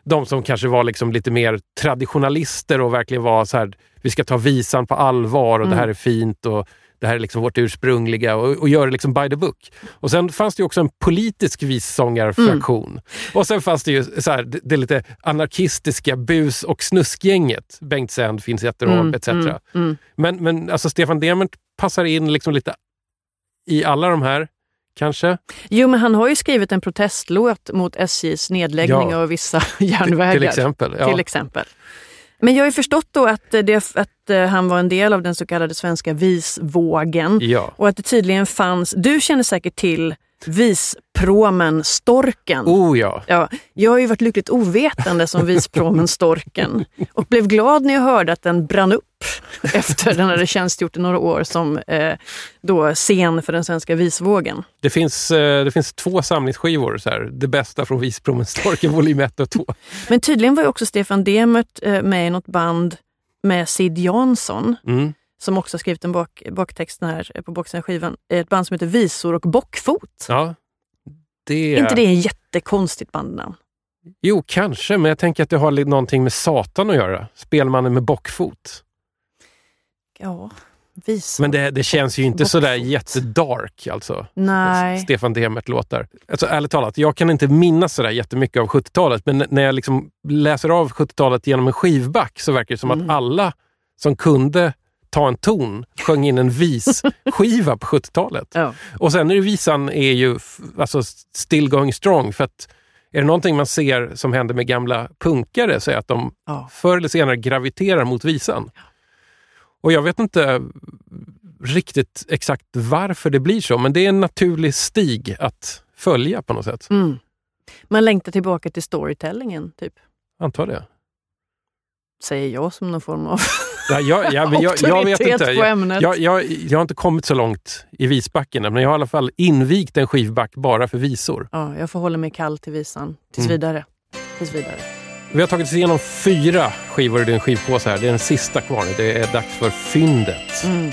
de som kanske var liksom lite mer traditionalister och verkligen var så här, vi ska ta visan på allvar och Mm. det här är fint och det här är liksom vårt ursprungliga och, och göra det liksom by the book. Och sen fanns det också en politisk vissångarfraktion. Och sen fanns det ju så här, det, det lite anarkistiska bus och snuskgänget. Bengt Sänd, Finn Zetterholm Mm, etc. mm, mm. Men, men alltså Stefan Demert passar in liksom lite i alla de här, kanske. Jo, men han har ju skrivit en protestlåt mot SJs nedläggning Ja. av vissa järnvägar. Till exempel. Ja. Till exempel. Men jag har ju förstått då att, eh, det, att eh, han var en del av den så kallade svenska visvågen. ja. Och att det tydligen fanns, du känner säkert till vispromen Storken. Oh ja. Ja, jag har ju varit lyckligt ovetande som vispromen Storken och blev glad när jag hörde att den brann upp efter den hade tjänstgjort i några år som eh, då scen för den svenska visvågen. Det finns, eh, det finns två samlingsskivor, så här, det bästa från Vispromenstorken volym 1 och 2. Men tydligen var ju också Stefan Demert eh, med i något band med Sid Jansson Mm. Som också skrivit en bak, baktexten här eh, på baksidan skivan. Ett band som heter Visor och Bockfot. Ja. Det Är inte det en jättekonstigt bandnamn? Jo, kanske, men jag tänker att det har någonting med Satan att göra. Spelmannen med bockfot. Ja, Visor. Men det, det känns ju inte Bockfot. sådär jättedark alltså. Nej. Stefan Demert-låtar. Alltså, ärligt talat, jag kan inte minnas sådär jättemycket av 70-talet, men när jag liksom läser av 70-talet genom en skivback så verkar det som Mm. att alla som kunde ta en ton sjöng in en vis-skiva på 70-talet. Ja. Och sen är det visan är ju alltså still going strong, för att är det någonting man ser som händer med gamla punkare så är att de Ja. förr eller senare graviterar mot visan. Och jag vet inte riktigt exakt varför det blir så, men det är en naturlig stig att följa på något sätt. Mm. Man längtar tillbaka till storytellingen, typ. Antar det. Säger jag som någon form av Ja, jag, ja, men jag, jag vet inte. Jag, jag, jag, jag har inte kommit så långt i visbacken men jag har i alla fall invigt en skivback bara för visor. Ja, jag får hålla mig kall till visan. Tills Mm. vidare. Tills vidare. Vi har tagit oss igenom fyra skivor i din skivpåse här. Det är den sista kvar nu. Det är dags för fyndet. Mm.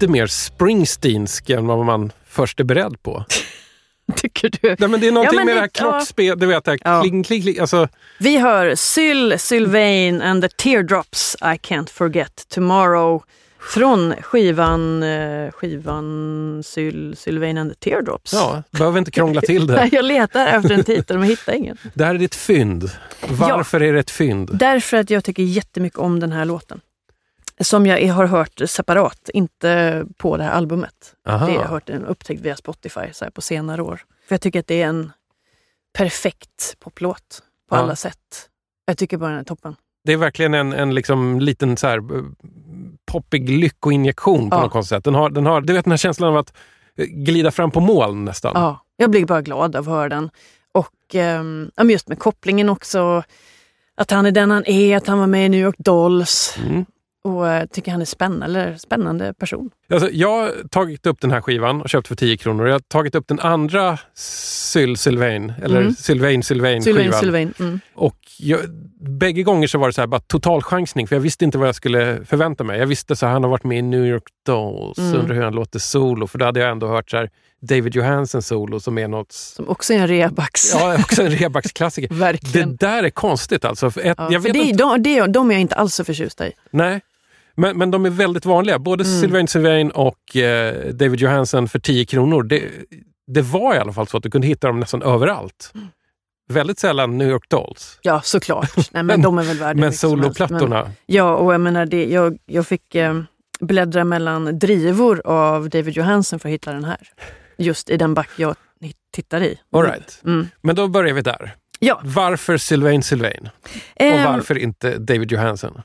Lite mer Springsteensk än vad man först är beredd på. Tycker du? Nej, men det är någonting Ja, med det här ja. kroppsspelet, du vet det här Ja. kling, kling, kling. Alltså, Vi hör Syl, Sylvain and the Teardrops I can't forget tomorrow från skivan, eh, skivan Syl, Sylvain and the Teardrops. ja, behöver inte krångla till det. Jag letar efter en titel men hittar ingen. Det här är ditt fynd. Varför är det ett fynd? Därför att jag tycker jättemycket om den här låten. Som jag har hört separat, inte på det här albumet. Aha. Det har jag hört en upptäckt via Spotify så på senare år. För jag tycker att det är en perfekt poplåt på Ja. alla sätt. Jag tycker bara den är toppen. Det är verkligen en, en liksom liten så här, eh, poppig lyckoinjektion på Ja. något konstigt sätt. Den har, den har, du vet den här känslan av att eh, glida fram på moln nästan. Ja, jag blir bara glad av att höra den. Och men just med kopplingen också. Att han är den han är, att han var med i New York Dolls. Mm. Och eh, tycker han är spännande, spännande person. Alltså, jag har tagit upp den här skivan och köpt för 10 kronor. Jag har tagit upp den andra Syl Sylvain, eller Mm. Sylvain Sylvain Sylvain, skivan. Sylvain. Mm. Och jag, bägge gånger så var det så här bara total chansning för jag visste inte vad jag skulle förvänta mig. Jag visste så här, han har varit med i New York Dolls, Mm. undrar hur han låter solo. För då hade jag ändå hört så här David Johansen solo som är något... Som också är en rebax. Ja, också en rebacksklassiker. Det där är konstigt alltså. Ett, Ja, jag vet det, inte, de, de är jag inte alls så förtjust i. nej. Men, men de är väldigt vanliga. Både Mm. Sylvain Sylvain och eh, David Johansen för 10 kronor. Det, det var i alla fall så att du kunde hitta dem nästan överallt. Mm. Väldigt sällan New York Dolls. Ja, såklart. Nej, men, Men- de är väl värda Men mycket som helst. soloplattorna. Ja, och jag menar, det, jag, jag fick eh, bläddra mellan drivor av David Johansen för att hitta den här. Just i den back jag tittar i. All right. Mm. Men då börjar vi där. Ja. Varför Sylvain Sylvain? Och Ehm, varför inte David Johansen?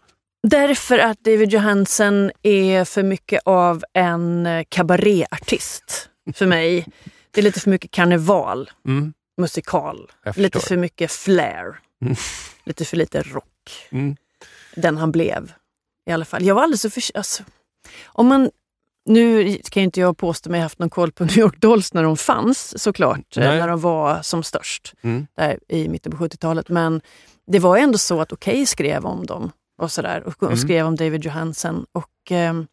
Därför att David Johansen är för mycket av en eh, kabaréartist för mig. Det är lite för mycket karneval, Mm, musikal, lite för mycket flair, Mm. lite för lite rock. Mm. Den han blev. I alla fall. Jag var alldeles så för, alltså, om man Nu kan ju inte jag påstå mig haft någon koll på New York Dolls när de fanns såklart, eh, Nej. när de var som störst Mm. där i mitten på 70-talet. Men det var ändå så att Okej skrev om dem och sådär och, och Mm. skrev om David Johansen. Och ehm,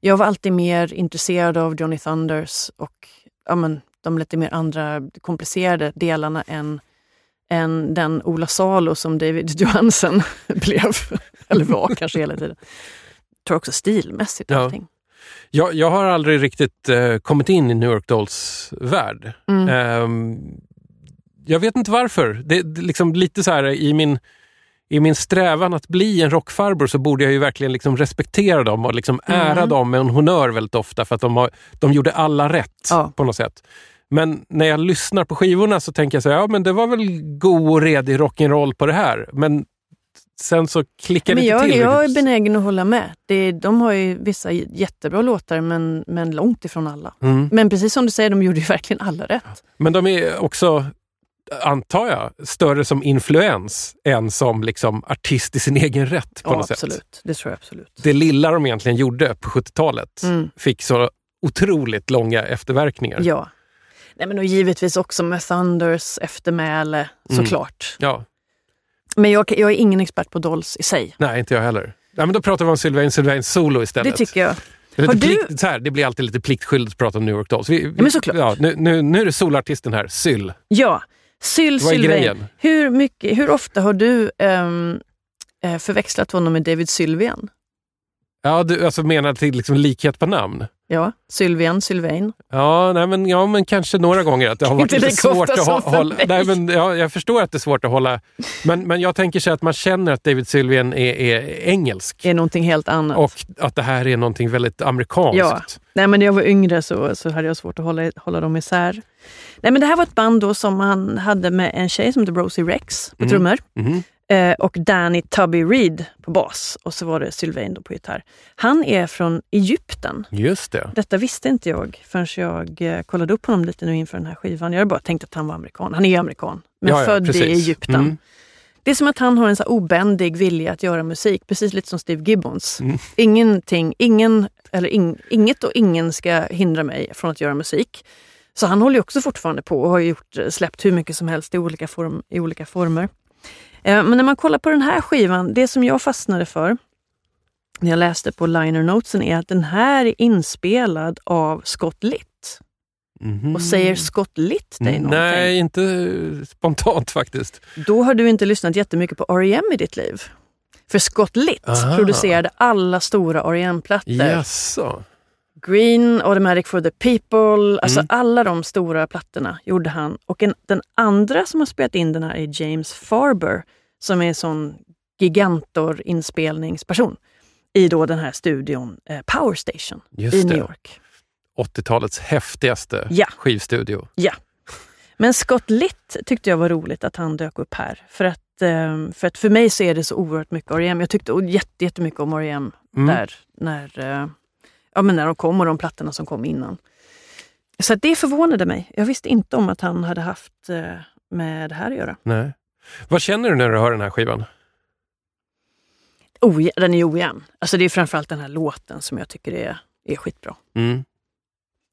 jag var alltid mer intresserad av Johnny Thunders och ja, men, de lite mer andra komplicerade delarna än, än den Ola Salo som David Johansen blev. Eller var kanske hela tiden. Jag tror också stilmässigt Ja. allting. Jag, jag har aldrig riktigt eh, kommit in i New York Dolls värld. Mm. Ehm, jag vet inte varför. Det, det liksom lite så här i min, i min strävan att bli en rockfarbror så borde jag ju verkligen liksom respektera dem och liksom ära Mm. dem med en honör väldigt ofta för att de, har, de gjorde alla rätt Ja. på något sätt. Men när jag lyssnar på skivorna så tänker jag så här, ja men det var väl god och redig rock'n'roll på det här. Men sen så klickar Men det inte jag, till. jag är benägen att hålla med. Det, de har ju vissa jättebra låtar men, men långt ifrån alla. Mm. Men precis som du säger, de gjorde ju verkligen alla rätt. Men de är också, antar jag, större som influens än som liksom artist i sin egen rätt på Ja, något absolut. sätt. Det tror jag absolut. Det lilla de egentligen gjorde på 70-talet Mm. fick så otroligt långa efterverkningar. Ja. Nej, men och givetvis också med Thunders eftermäle, Mm. såklart. Ja, Men jag, jag är ingen expert på Dolls i sig. nej, inte jag heller. Ja, men då pratar vi om Sylvain Sylvain solo istället. Det tycker jag. Det, du- plikt, så här, det blir alltid lite pliktskyldigt att prata om New York Dolls. Vi, men såklart. Ja, nu, nu, nu är det solartisten här, Syl. Ja, Syl Vad är grejen? Hur, mycket, hur ofta har du eh, förväxlat honom med David Sylvian? Ja, du alltså menar till liksom likhet på namn? Ja, Sylvian, Sylvain. Ja, nej, men, ja, men kanske några gånger att det har varit lite svårt att hålla... Nej, men, ja, jag förstår att det är svårt att hålla... Men, men jag tänker sig att man känner att David Sylvian är, är engelsk. är någonting helt annat. Och att det här är någonting väldigt amerikanskt. Ja. Nej, men när jag var yngre så, så hade jag svårt att hålla, hålla dem isär. Nej, men det här var ett band då som han hade med en tjej som heter Rosie Rex på Mm. trummor Mhm. eh, och Danny Tubby Reed på bas och så var det Sylvain då på gitarr. Han är från Egypten. Just det. Detta visste inte jag förrän jag eh, kollade upp honom lite nu inför den här skivan. Jag hade bara tänkt att han var amerikan. Han är amerikan, men Ja, ja, född precis. i Egypten. Mm. Det är som att han har en så obändig vilja att göra musik, precis lite som Steve Gibbons. Mm. Ingenting, ingen, eller ing, inget och ingen ska hindra mig från att göra musik. Så han håller också fortfarande på och har gjort, släppt hur mycket som helst i olika, form, i olika former. Eh, Men när man kollar på den här skivan, det som jag fastnade för när jag läste på liner notesen är att den här är inspelad av Scott Litt. Mhm. Och säger Scott Litt dig någonting? Nej, inte spontant faktiskt. Då har du inte lyssnat jättemycket på R.E.M. i ditt liv. För Scott Litt Aha. producerade alla stora R.E.M.-plattor. Jaså? Green, Automatic for the People, alltså Mm. alla de stora plattorna gjorde han. Och en, den andra som har spelat in den här är James Farber, som är en sån gigantor-inspelningsperson i då den här studion eh, Power Station Just i. New York. 80-talets häftigaste Ja. skivstudio. Ja. Men Scott Litt tyckte jag var roligt att han dök upp här. För att, eh, för, att för mig så är det så oerhört mycket R.E.M. Jag tyckte jätte- jättemycket om R.E.M. Mm. där när, eh, ja, men när de kom och de plattorna som kom innan. Så det förvånade mig. Jag visste inte om att han hade haft eh, med det här att göra. Nej. Vad känner du när du hör den här skivan? Oj, den är ojämn. Alltså det är framförallt den här låten som jag tycker är, är skitbra. Mm.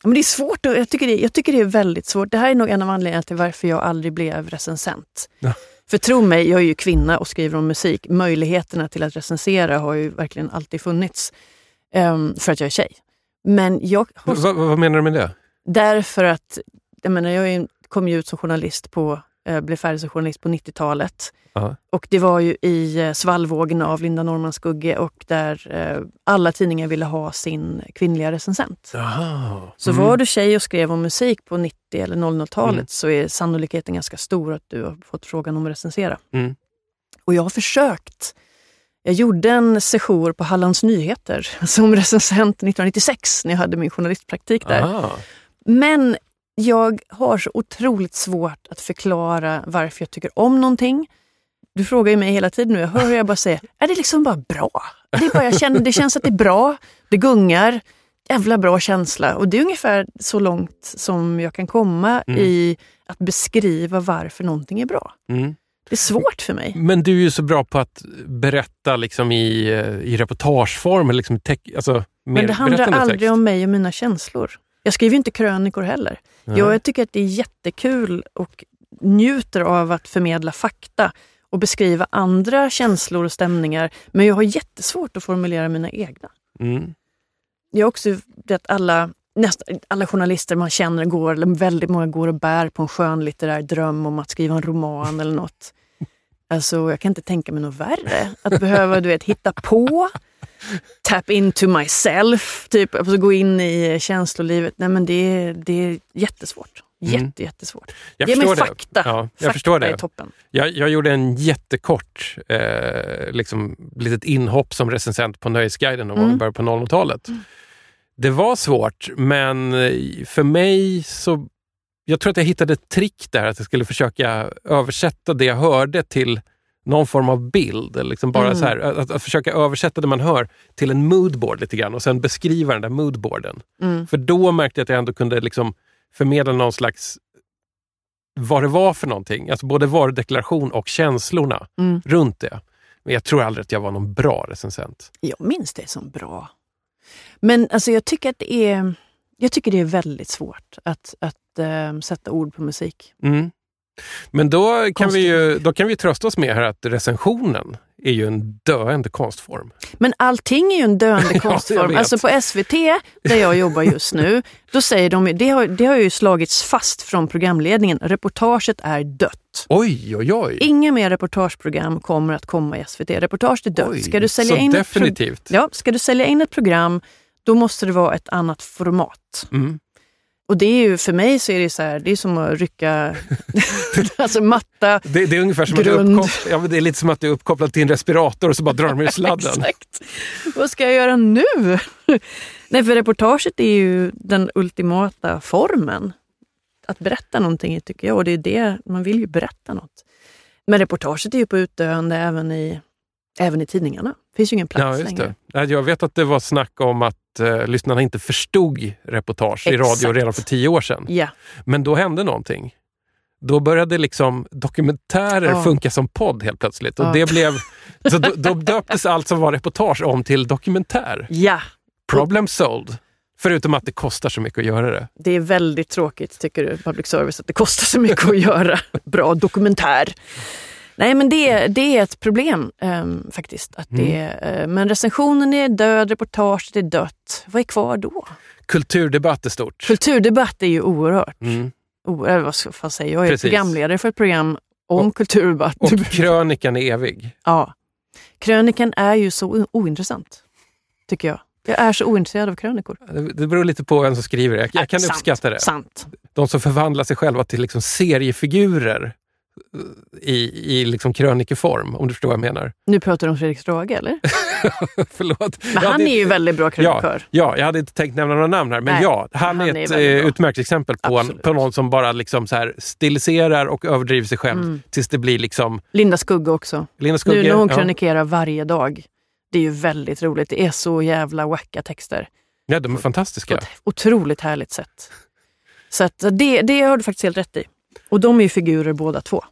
Men det är svårt. och Jag tycker det, jag tycker det är väldigt svårt. Det här är nog en av anledningarna till varför jag aldrig blev recensent. Ja. För tro mig, jag är ju kvinna och skriver om musik. Möjligheterna till att recensera har ju verkligen alltid funnits. Ehm, för att jag är tjej. Men jag har, Vad- vad menar du med det? därför att, jag menar, jag kom ju ut som journalist på, eh, blev färdig som journalist på 90-talet. Ja. Och det var ju i eh, svallvågen av Linda Norman Skugge och där eh, alla tidningar ville ha sin kvinnliga recensent. Jaha. Så Mm. var du tjej och skrev om musik på 90 eller 00-talet Mm. så är sannolikheten ganska stor att du har fått frågan om att recensera. Mm. Och jag har försökt. Jag gjorde en session på Hallands Nyheter som recensent 1996 när jag hade min journalistpraktik där. Ah. Men jag har så otroligt svårt att förklara varför jag tycker om någonting. Du frågar ju mig hela tiden nu, jag hör hur jag bara säger, är det liksom bara bra? Det, är bara, jag känner, det känns att det är bra, det gungar, jävla bra känsla. Och det är ungefär så långt som jag kan komma Mm. i att beskriva varför någonting är bra. Mm. Det är svårt för mig. Men du är ju så bra på att berätta liksom i, eh, i reportageform. Liksom i teck, alltså, Men det handlar aldrig text. om mig och mina känslor. Jag skriver inte krönikor heller. Nej. Jag tycker att det är jättekul och njuter av att förmedla fakta och beskriva andra känslor och stämningar. Men jag har jättesvårt att formulera mina egna. Mm. Jag har också att alla, nästan, alla journalister man känner går, eller väldigt många går och bär på en skön litterär dröm om att skriva en roman eller något. Alltså, jag kan inte tänka mig något värre. Att behöva du vet, hitta på, tap into myself, typ, alltså gå in i känslolivet. Nej, men det, är- det är jättesvårt. Mm. Jätte, jättesvårt. Jag Ge mig det. fakta. Ja, jag fakta förstår det. är toppen. Jag, jag gjorde en jättekort eh, liksom, litet inhopp som recensent på Nöjesguiden någon gång Mm. början på 00-talet. Det var svårt, men eh, för mig så... Jag tror att jag hittade ett trick där, att jag skulle försöka översätta det jag hörde till någon form av bild. Eller liksom bara Mm. så här, att, att försöka översätta det man hör till en moodboard lite grann och sen beskriva den där moodboarden. Mm. För då märkte jag att jag ändå kunde liksom förmedla någon slags vad det var för någonting. Alltså både varudeklaration och känslorna Mm. runt det. Men jag tror aldrig att jag var någon bra recensent. Jag minns det som bra. Men alltså, jag, tycker att det är, jag tycker det är väldigt svårt att, att eh, sätta ord på musik. Mm. Men då kan, Konstigt. vi ju, då kan vi trösta oss med här att recensionen är ju en döende konstform. Men allting är ju en döende konstform. vet. alltså på SVT, där jag jobbar just nu, då säger de, det har, det har ju slagits fast från programledningen, reportaget är dött. Oj, oj, oj. Inga mer reportageprogram kommer att komma i SVT. Reportaget är dött. Oj, Ska du sälja så in ett definitivt. ja, ska du sälja in ett program, då måste det vara ett annat format. Mm. Och det är ju, för mig så är det så här, det är som att rycka, alltså matta. Det, det är ungefär som att du Grund. ja, det är lite som att du är uppkopplad till en respirator och så bara drar de ur sladden. Exakt. Vad ska jag göra nu? Nej, för reportaget är ju den ultimata formen. Att berätta någonting tycker jag, och det är det, man vill ju berätta något. Men reportaget är ju på utdöende även i, även i tidningarna. Det finns ju ingen plats Ja, just längre. det. Ja, Jag vet att det var snack om att eh, lyssnarna inte förstod reportage i radio Exakt. redan för tio år sedan. Ja, Men då hände någonting. Då började liksom dokumentärer Ja. funka som podd helt plötsligt. Och Ja. det blev, så då, då döptes allt som var reportage om till dokumentär. ja, Problem solved. Förutom att det kostar så mycket att göra det. det är väldigt tråkigt tycker du, public service, att det kostar så mycket att göra bra dokumentär. Nej men det, det är ett problem ehm, faktiskt. Att det, Mm. eh, men recensionen är död, reportaget är dött. Vad är kvar då? Kulturdebatt är stort. Kulturdebatt är ju oerhört. Mm. O, eller vad ska jag säga? Jag är Precis. programledare för ett program om Och- kulturdebatt. Och krönikan är evig. ja. Krönikan är ju så ointressant, tycker jag. Jag är så ointresserad av krönikor. Det det beror lite på vem som skriver det. Jag, jag kan Sant, uppskatta det. Sant. De som förvandlar sig själva till liksom seriefigurer eh, i, i liksom krönikeform, om du förstår vad jag menar. Nu pratar du om Fredrik Strage, eller? Förlåt. Men Ja, han det- är ju väldigt bra Ja, krönikör. ja, jag hade inte tänkt nämna några namn här, men Nej, ja, han, han är är ett väldigt eh, utmärkt exempel på, en, på någon som bara liksom så här stiliserar och överdriver sig själv Mm. tills det blir liksom Linda Skugge också. Lena Skugge. nu när hon ja. krönikerar varje dag. Det är ju väldigt roligt. Det är så jävla wacka texter. ja, de är På fantastiska. ett otroligt härligt sätt. Så att det, det har du faktiskt helt rätt i. Och de är ju figurer båda två.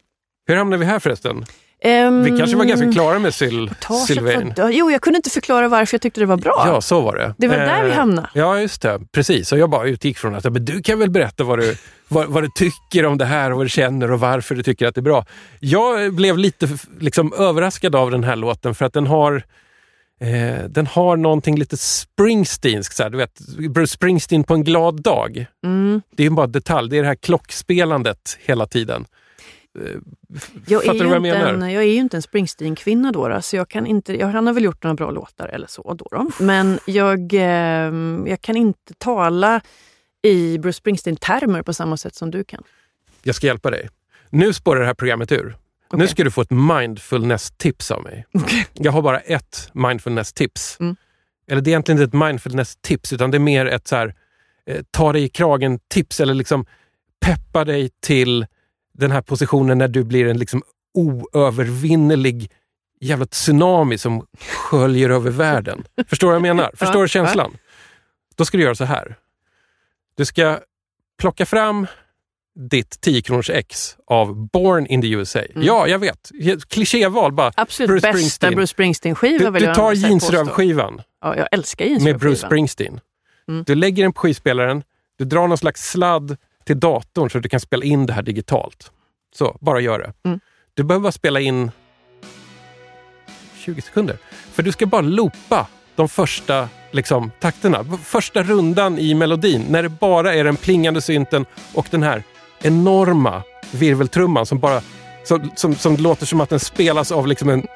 Hur hamnade vi här förresten? Ehm, Vi kanske var ganska klara med Syl, Sylvain. Jo, jag kunde inte förklara varför jag tyckte det var bra. Ja, så var det. Det var där vi Eh, hamnade. Ja, just det. Precis. Och jag bara utgick från att men du kan väl berätta vad du, vad, vad du tycker om det här och vad du känner och varför du tycker att det är bra. Jag blev lite liksom, överraskad av den här låten för att den har eh, den har någonting lite Springsteenskt. Du vet, Bruce Springsteen på en glad dag. Mm. Det är bara detalj. Det är det här klockspelandet hela tiden. Eh, Jag, är Fattar du vad jag inte menar? en, jag är ju inte en Springsteen-kvinna då, då, så jag kan inte, jag, han har väl gjort några bra låtar eller så. Då, då. Men jag, eh, jag kan inte tala i Bruce Springsteen-termer på samma sätt som du kan. Jag ska hjälpa dig. Nu spårar det här programmet ur. Nu Okej. ska du få ett mindfulness-tips av mig. Jag har bara ett mindfulness-tips. Mm. Eller det är egentligen inte ett mindfulness-tips, utan det är mer ett så här, eh, ta dig i kragen-tips eller liksom peppa dig till den här positionen när du blir en liksom oövervinnerlig jävla tsunami som sköljer över världen. Förstår du vad jag menar? Förstår du känslan? Då ska du göra så här. Du ska plocka fram ditt 10 kronors ex av Born in the USA. Ja, jag vet. Klichéval bara. Absolut Bruce bästa Springsteen. Bruce Springsteen-skiva Du, vill du jag tar jeansrövskivan Ja, jag älskar med jeansrövskivan. Bruce Springsteen. Mm. Du lägger den på skivspelaren, du drar någon slags sladd till datorn så att du kan spela in det här digitalt. Så, bara gör det. Mm. Du behöver bara spela in 20 sekunder. För du ska bara loopa de första liksom, takterna. Första rundan i melodin, när det bara är den plingande synten och den här enorma virveltrumman som bara som, som, som låter som att den spelas av liksom en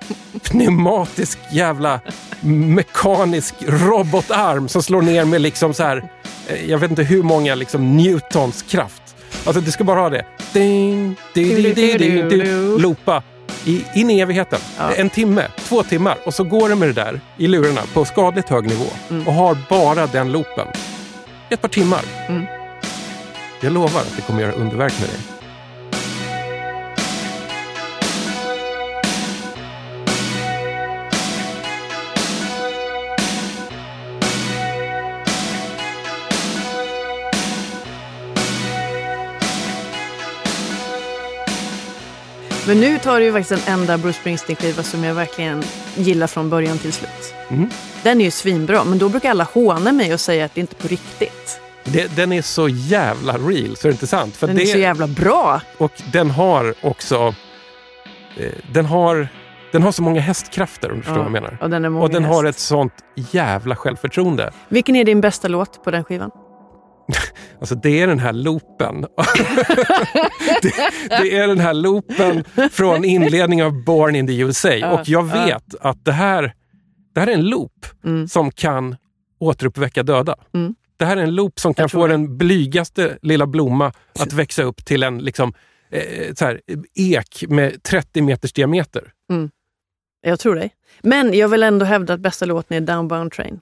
pneumatisk jävla mekanisk robotarm som slår ner med liksom så här, eh, jag vet inte hur många liksom newtons kraft. Alltså du ska bara ha det. Ding, ding, ding, ding, ding, ding, loopa i, in i evigheten. Ja. En timme, två timmar och så går det med det där i lurarna på skadligt hög nivå och har bara den loopen. Ett par timmar. Mm. Jag lovar att det kommer göra underverk med dig. Men nu tar du ju faktiskt den enda Bruce Springsteen-skiva som jag verkligen gillar från början till slut. Mm. Den är ju svinbra, men då brukar alla håna mig och säga att det inte är på riktigt. Det, den är så jävla real, så är det inte sant? För Den det, är så jävla bra. Och den har också... Eh, den har Den har så många hästkrafter om du förstår Ja, vad jag menar. och den är Och den har ett sånt jävla självförtroende. Vilken är din bästa låt på den skivan? Alltså det är den här loopen. det, det är den här loopen från inledningen av Born in the USA. Ja, och jag ja. vet att det här, det här är en loop Mm. som kan återuppväcka döda. Mm. Det här är en loop som kan få det. den blygaste lilla blomma att växa upp till en liksom, eh, så här, ek med 30 meters diameter. Jag tror dig. Men jag vill ändå hävda att bästa låten är Downbound Train.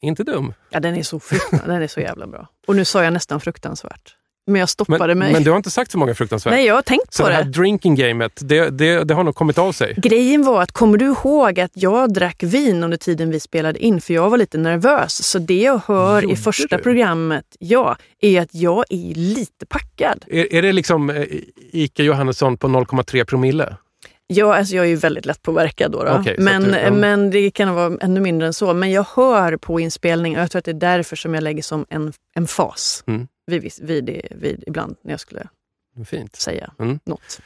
Inte dum. Ja, den är så den är så jävla bra. Och nu sa jag nästan fruktansvärt. Men jag stoppade Men, mig. men du har inte sagt så många fruktansvärt. Nej, jag har tänkt så på det här det. drinking gamet, det, det, det har nog kommit av sig. Grejen var att, kommer du ihåg att jag drack vin under tiden vi spelade in? För jag var lite nervös. Så det jag hör Gjorde i första du? programmet, ja, är att jag är lite packad. Är, är det liksom eh, Ike Johannesson på 0,3 promille? Ja, alltså jag är ju väldigt lätt påverkad då. då. Så men, du- ja. men det kan vara ännu mindre än så. Men jag hör på inspelning och jag tror att det är därför som jag lägger som en, en fas Mm. Vid, vid, vid, ibland när jag skulle Fint. säga Mm. något.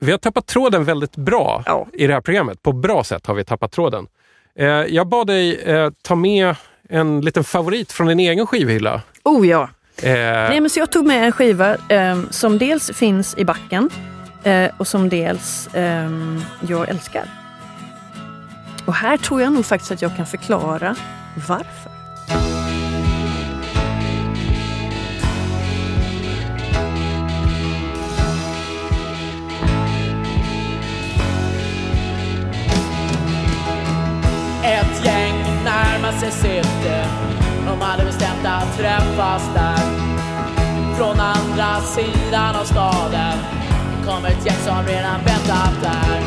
Vi har tappat tråden väldigt bra Ja. i det här programmet. På bra sätt har vi tappat tråden. Eh, jag bad dig eh, ta med en liten favorit från din egen skivhylla. Oh ja! Eh, Nej, men så jag tog med en skiva eh, som dels finns i backen eh, och som dels eh, jag älskar. Och här tror jag nog faktiskt att jag kan förklara varför. Träffas där. Från andra sidan av staden kom ett gäng som redan väntat där.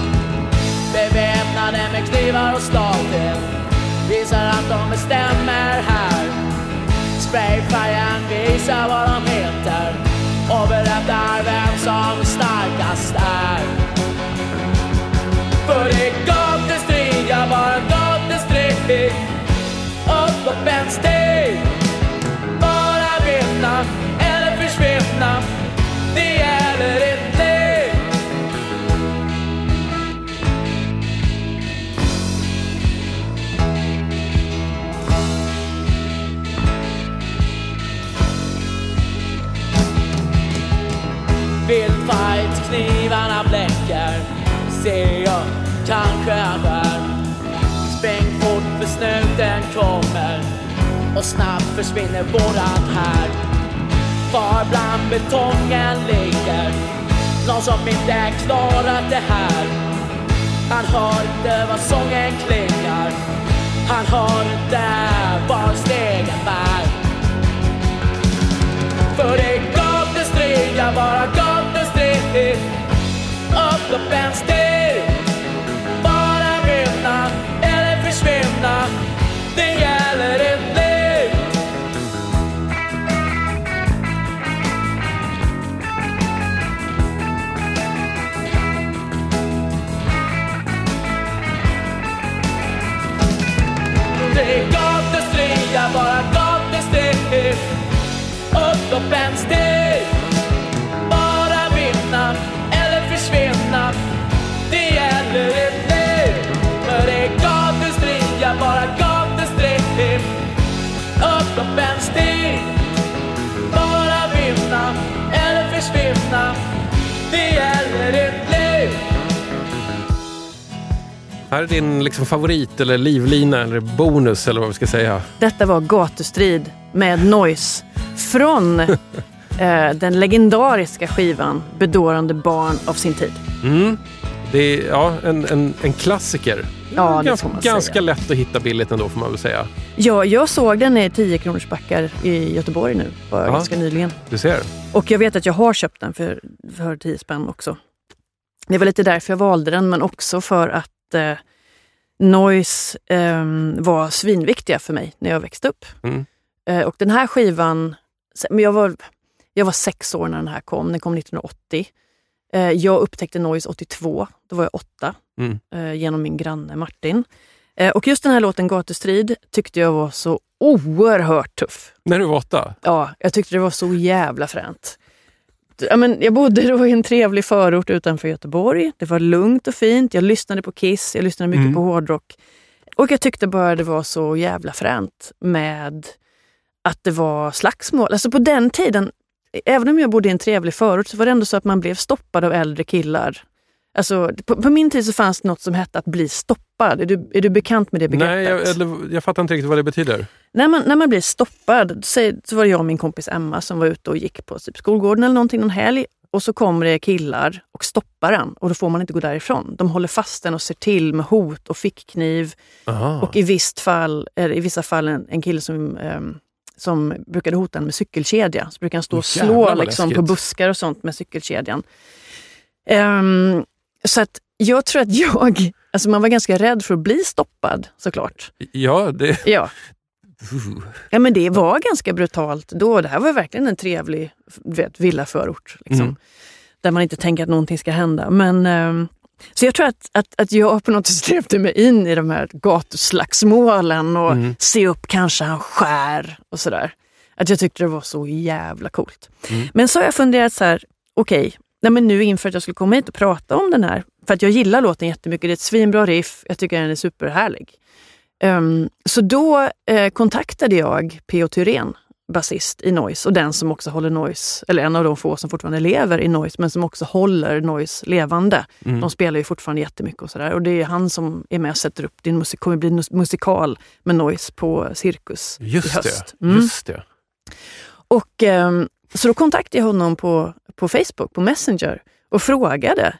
Beväpnade med knivar och slagträn Visar att de bestämmer här. Sprayfärgen visar vad de heter Och berättar vem som starkast är. För det är gatustrid, ja bara gatustrid Upp och vänster. Vildfight, knivarna bläcker. Ser jag, kanske han bär Spring fort för snuten kommer. Och snabbt försvinner våran här Far bland betongen ligger. Någon som inte klarat det här. Han hör inte vad sången klingar. Han hör inte var stegen bär. För det är gatustrid, jag bara gav upp och en steg Bara vinna eller försvinna. Det gäller ett liv Det är gatustrid, ja bara gatustrid upp och en här är din liksom, favorit, eller livlina, eller bonus, eller vad vi ska säga. Detta var Gatustrid med Noise från eh, den legendariska skivan Bedårande barn av sin tid. Mm. Det är ja, en, en, en klassiker. Ja, det ganska ganska lätt att hitta billigt ändå, får man väl säga. Ja, jag såg den i 10 kronors backar i Göteborg nu, bara ganska nyligen. Du ser. Och jag vet att jag har köpt den för, för 10 spänn också. Det var lite därför jag valde den, men också för att eh, Noise eh, var svinviktiga för mig när jag växte upp. Mm. Eh, och den här skivan, men jag var, jag var sex år när den här kom, den kom 1980. Eh, jag upptäckte Noise 82, då var jag åtta, Mm. eh, genom min granne Martin. Eh, och just den här låten Gatustrid tyckte jag var så oerhört tuff. När du var åtta? Ja, jag tyckte det var så jävla fränt. Ja, men jag bodde då i en trevlig förort utanför Göteborg. Det var lugnt och fint. Jag lyssnade på Kiss, jag lyssnade mycket Mm. på hårdrock. Och jag tyckte bara det var så jävla fränt med att det var slagsmål. Alltså på den tiden, även om jag bodde i en trevlig förort, så var det ändå så att man blev stoppad av äldre killar. Alltså, på, på min tid så fanns det något som hette att bli stoppad. Är du, är du bekant med det begreppet? Nej, jag, eller, jag fattar inte riktigt vad det betyder. När man, när man blir stoppad, säg, så var det jag och min kompis Emma som var ute och gick på typ skolgården eller någonting någon helg. Och så kommer det killar och stoppar en och då får man inte gå därifrån. De håller fast en och ser till med hot och fickkniv. Aha. Och i, visst fall, i vissa fall en, en kille som, ehm, som brukade hota en med cykelkedja. Så brukade han stå och jävlar slå vad liksom, på buskar och sånt med cykelkedjan. Ehm, så att jag tror att jag, alltså man var ganska rädd för att bli stoppad såklart. Ja, det... Ja. Ja men det var ganska brutalt då. Det här var verkligen en trevlig vet, villaförort. Liksom, Mm. Där man inte tänker att någonting ska hända. Men, ehm, så jag tror att, att, att jag på något sätt levde mig in i de här gatuslagsmålen och Mm. se upp kanske han skär och sådär. Att jag tyckte det var så jävla coolt. Mm. Men så har jag funderat så här, okej, nej men nu inför att jag skulle komma hit och prata om den här, för att jag gillar låten jättemycket, det är ett svinbra riff, jag tycker den är superhärlig. Ehm, så då eh, kontaktade jag P.O. Thyrén, basist i Noise och den som också håller Noise, eller en av de få som fortfarande lever i Noise, men som också håller Noise levande. Mm. De spelar ju fortfarande jättemycket och sådär. Och det är han som är med och sätter upp, det en musik, kommer bli musikal med Noise på Cirkus i Just höst. det. Mm. Just det. Och, ehm, så då kontaktade jag honom på, på Facebook, på Messenger och frågade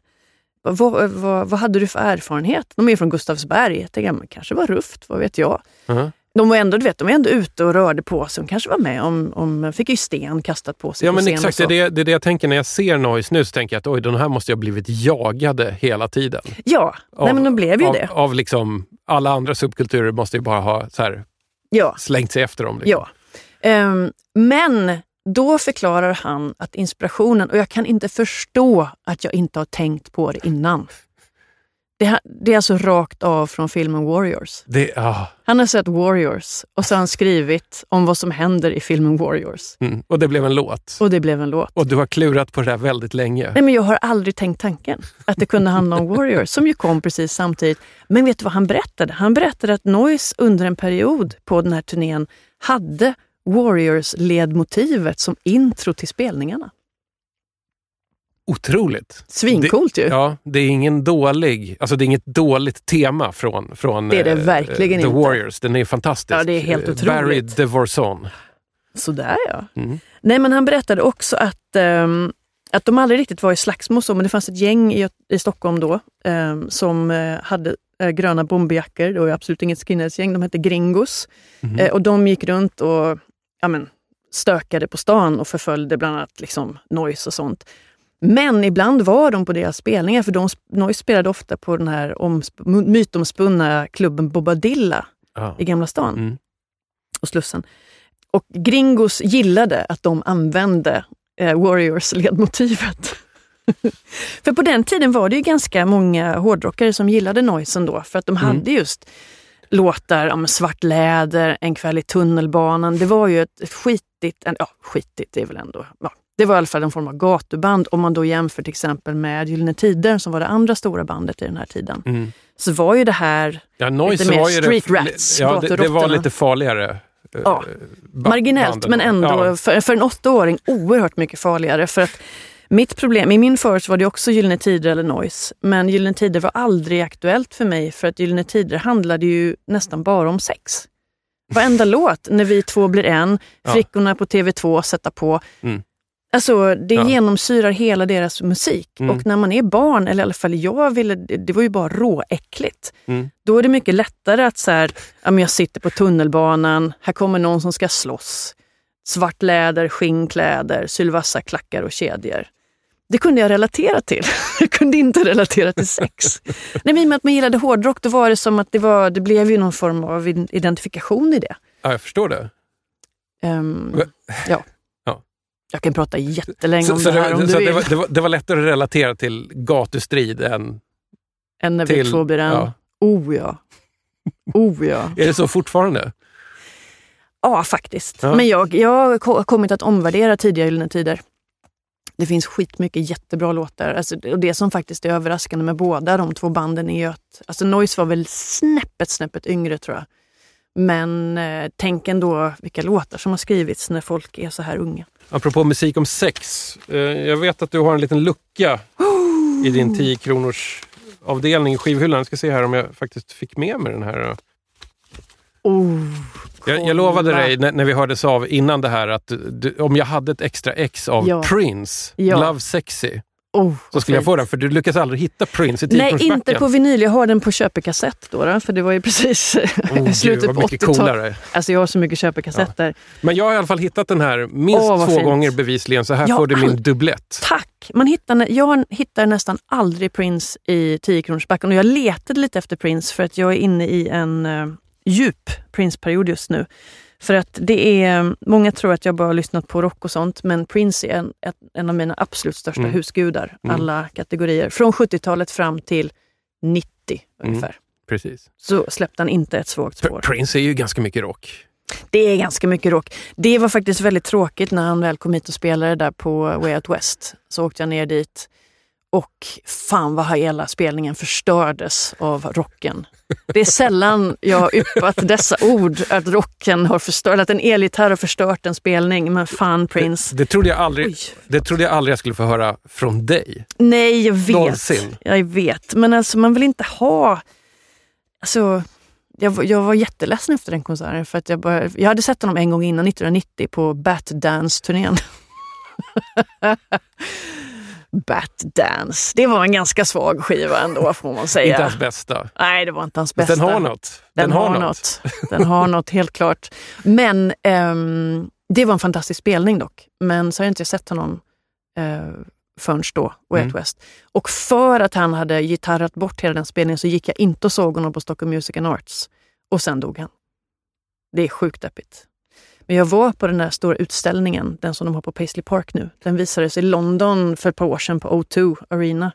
vad, vad, vad hade du för erfarenhet? De är från Gustavsberg. Jag tänkte, ja, kanske var rufft, vad vet jag? Mhm. De var ändå, du vet, de var ändå ute och rörde på sig. De kanske var med om, om fick ju sten kastat på sig Ja, på men exakt. Det är det, det är det jag tänker när jag ser Noise nu. Så tänker jag att oj, de här måste ha blivit jagade hela tiden. Ja, nej, men de blev ju av, det. Av liksom, alla andra subkulturer måste ju bara ha så här, Ja. slängt sig efter dem. Liksom. Ja. Ehm, men då förklarar han att inspirationen, och jag kan inte förstå att jag inte har tänkt på det innan. Det, det är alltså rakt av från filmen Warriors. Det, ah, Han har sett Warriors och så har han skrivit om vad som händer i filmen Warriors. mm. Och det blev en låt. Och det blev en låt. Och du har klurat på det där väldigt länge. Nej, men jag har aldrig tänkt tanken att det kunde handla om Warriors, som ju kom precis samtidigt. Men vet du vad han berättade? Han berättade att Noise under en period på den här turnén hade Warriors-ledmotivet som intro till spelningarna. Otroligt. Svincoolt ju. Ja, det är ingen dålig, alltså det är inget dåligt tema från, från Det är det eh, verkligen The inte. Warriors. Den är fantastisk. Ja, det är helt Eh, otroligt. Barry DeVorson. Sådär ja. Mm. Nej, men han berättade också att, ehm, att de aldrig riktigt var i slagsmål, så, men det fanns ett gäng i, i Stockholm då ehm, som eh, hade eh, gröna bomberjackor. Det var absolut inget skinheadsgäng, de hette Gringos. Mhm. Eh, och de gick runt och ja, men, stökade på stan och förföljde bland annat liksom, noise och sånt. Men ibland var de på deras spelningar, för de, Noise spelade ofta på den här omsp- mytomspunna klubben Bobadilla Ja. i Gamla stan Mm. och Slussen. Och Gringos gillade att de använde eh, Warriors-ledmotivet. för på den tiden var det ju ganska många hårdrockare som gillade noisen då, för att de Mm. hade just låtar om svart läder, En kväll i tunnelbanan. Det var ju ett, skitigt, en- ja skitigt är väl ändå, ja, det var i alla fall en form av gatuband. Om man då jämför till exempel med Gyllene Tider som var det andra stora bandet i den här tiden. Mm. Så var ju det här Ja, Lite mer street det, rats, ja, det, det var lite farligare. eh, Ja, Marginellt, men då. ändå Ja. för, för en åttaåring oerhört mycket farligare. För att mitt problem, I min förort var det också Gyllene Tider eller Noise. Men Gyllene Tider var aldrig aktuellt för mig för att Gyllene Tider handlade ju nästan bara om sex. Varenda låt, När vi två blir en, Ja. Flickorna på TV2, Sätta på. Mm. Alltså, det Ja. genomsyrar hela deras musik. Mm. Och när man är barn, eller i alla fall jag ville, det var ju bara råäckligt. Mm. Då är det mycket lättare att så här, ja, jag sitter på tunnelbanan, här kommer någon som ska slåss. Svart läder, skinnkläder, sylvassa klackar och kedjor. Det kunde jag relatera till. Jag kunde inte relatera till sex. Nej, men i och med att man gillade hårdrock, då var det som att det, var, det blev ju någon form av identifikation i det. ja, jag förstår det. Va- ja. Ja. Jag kan prata jättelänge Så, om så det här om det, du så vill. det, var, det, var, det var lättare att relatera till gatustrid än En när vi till... två blir en. Ja. Oh ja. Oh ja. Är det så fortfarande? Ja, faktiskt. Ja. Men jag, jag har ko- kommit att omvärdera tidiga Gyllene Tider. Det finns skitmycket jättebra låtar. Alltså, och det som faktiskt är överraskande med båda de två banden är ju att alltså Noise var väl snäppet, snäppet yngre tror jag. Men eh, tänk ändå vilka låtar som har skrivits när folk är så här unga. Apropå musik om sex. Eh, jag vet att du har en liten lucka i din 10 kronors avdelning i skivhyllan. Jag ska se här om jag faktiskt fick med mig den här. Oh, Jag, jag lovade dig när, när vi hördes av innan det här att du, om jag hade ett extra ex av Ja. Prince, Ja. Love Sexy, Oh, så skulle jag få den. För du lyckas aldrig hitta Prince i 10 Nej, inte på vinyl. Jag har den på köpekassett då, då för det var ju precis oh, slutet gud, på vad mycket 80-talet. coolare. Alltså jag har så mycket köpekassetter. Men jag har i alla fall hittat den här minst vad två fint. gånger bevisligen. Så här Ja, får du min dubblett. Tack! Man hittar, jag hittar nästan aldrig Prince i 10 kronorsbacken och jag letade lite efter Prince för att jag är inne i en uh, djup Prince-period just nu. För att det är, många tror att jag bara har lyssnat på rock och sånt, men Prince är en, en av mina absolut största Mm. husgudar, Mm. alla kategorier. Från 70-talet fram till 90 Mm. ungefär. Precis. Så släppte han inte ett svagt spår. Prince är ju ganska mycket rock. Det är ganska mycket rock. Det var faktiskt väldigt tråkigt när han väl kom hit och spelade där på Way Out West. Så åkte jag ner dit och fan vad hela spelningen förstördes av rocken. Det är sällan jag har yppat dessa ord, att rocken har förstört, att en elgitarr har förstört en spelning. Men fan Prince. Det trodde, jag aldrig, Oj. det trodde jag aldrig jag skulle få höra från dig. Nej, jag vet. Någonsin. Jag vet. Men alltså man vill inte ha... Alltså, jag, var- jag var jätteledsen efter den konserten. För att jag, bara, jag hade sett honom en gång innan, 1990, på Bat Dance-turnén. Bat Dance. Det var en ganska svag skiva ändå, får man säga. Inte hans bästa. Nej, det var inte hans Men bästa. Den har något. Den, har något. Den har något, helt klart. Men ehm, det var en fantastisk spelning dock. Men så har jag inte sett honom eh, förrän då, Way Mm. West. Och för att han hade gitarrat bort hela den spelningen så gick jag inte och såg honom på Stockholm Music and Arts. Och sen dog han. Det är sjukt deppigt. Men jag var på den där stora utställningen, den som de har på Paisley Park nu. Den visades i London för ett par år sedan på O2 Arena.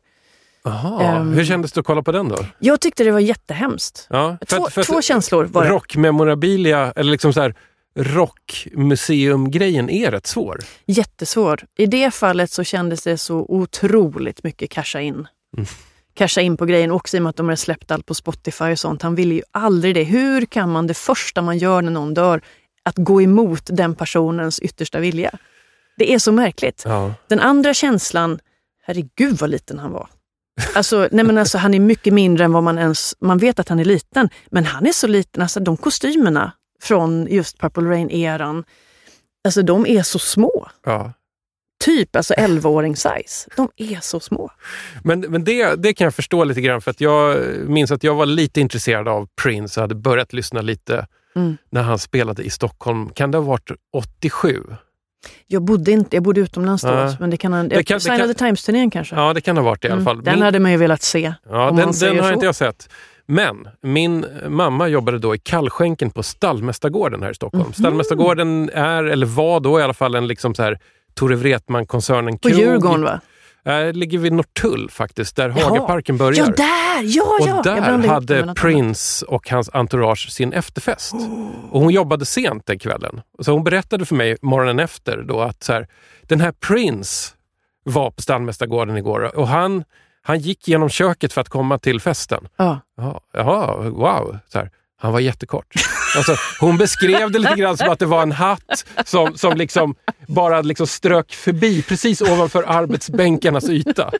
Aha. Ehm. Hur kändes det att kolla på den då? Jag tyckte det var jättehemskt. Ja, för Två, för två känslor var det. Rockmemorabilia, eller liksom så här rockmuseum-grejen är rätt svår. Jättesvår. I det fallet så kändes det så otroligt mycket casha in. Mm. Casha in på grejen, också i och med att de har släppt allt på Spotify och sånt. Han ville ju aldrig det. Hur kan man det första man gör när någon dör, att gå emot den personens yttersta vilja? Det är så märkligt. Ja. Den andra känslan, herregud vad liten han var. Alltså, nej men alltså, han är mycket mindre än vad man ens... Man vet att han är liten, men han är så liten. Alltså, de kostymerna från just Purple Rain-eran, alltså de är så små. Ja. Typ alltså 11-åring size. De är så små. Men, men det, det kan jag förstå lite grann för att jag minns att jag var lite intresserad av Prince och hade börjat lyssna lite Mm. när han spelade i Stockholm. Kan det ha varit 87? Jag bodde, inte, jag bodde utomlands då, Ja. men det kan ha... Det kan- det Sign of the Times-turnén kanske? Ja, det kan ha varit det i alla Mm, fall. Den Min- hade man ju velat se. Ja, den, den har så. inte jag sett. Men min mamma jobbade då i kallskänken på Stallmästargården här i Stockholm. Mhm. Stallmästargården är, eller var då i alla fall, en liksom så här Tore Wretman-koncernen På. Djurgården va? Äh, ligger vid Norrtull faktiskt, där Jaha. Hagaparken börjar. Ja, där! Ja, ja! Och där hade. Prince och hans entourage sin efterfest. Och hon jobbade sent den kvällen. Så hon berättade för mig morgonen efter då att så här, den här Prince var på Stallmästargården igår och han, han gick genom köket för att komma till festen. Ja. Jaha wow. Så här, han var jättekort. Alltså, hon beskrev det lite grann som att det var en hatt som, som liksom bara liksom strök förbi precis ovanför arbetsbänkarnas yta.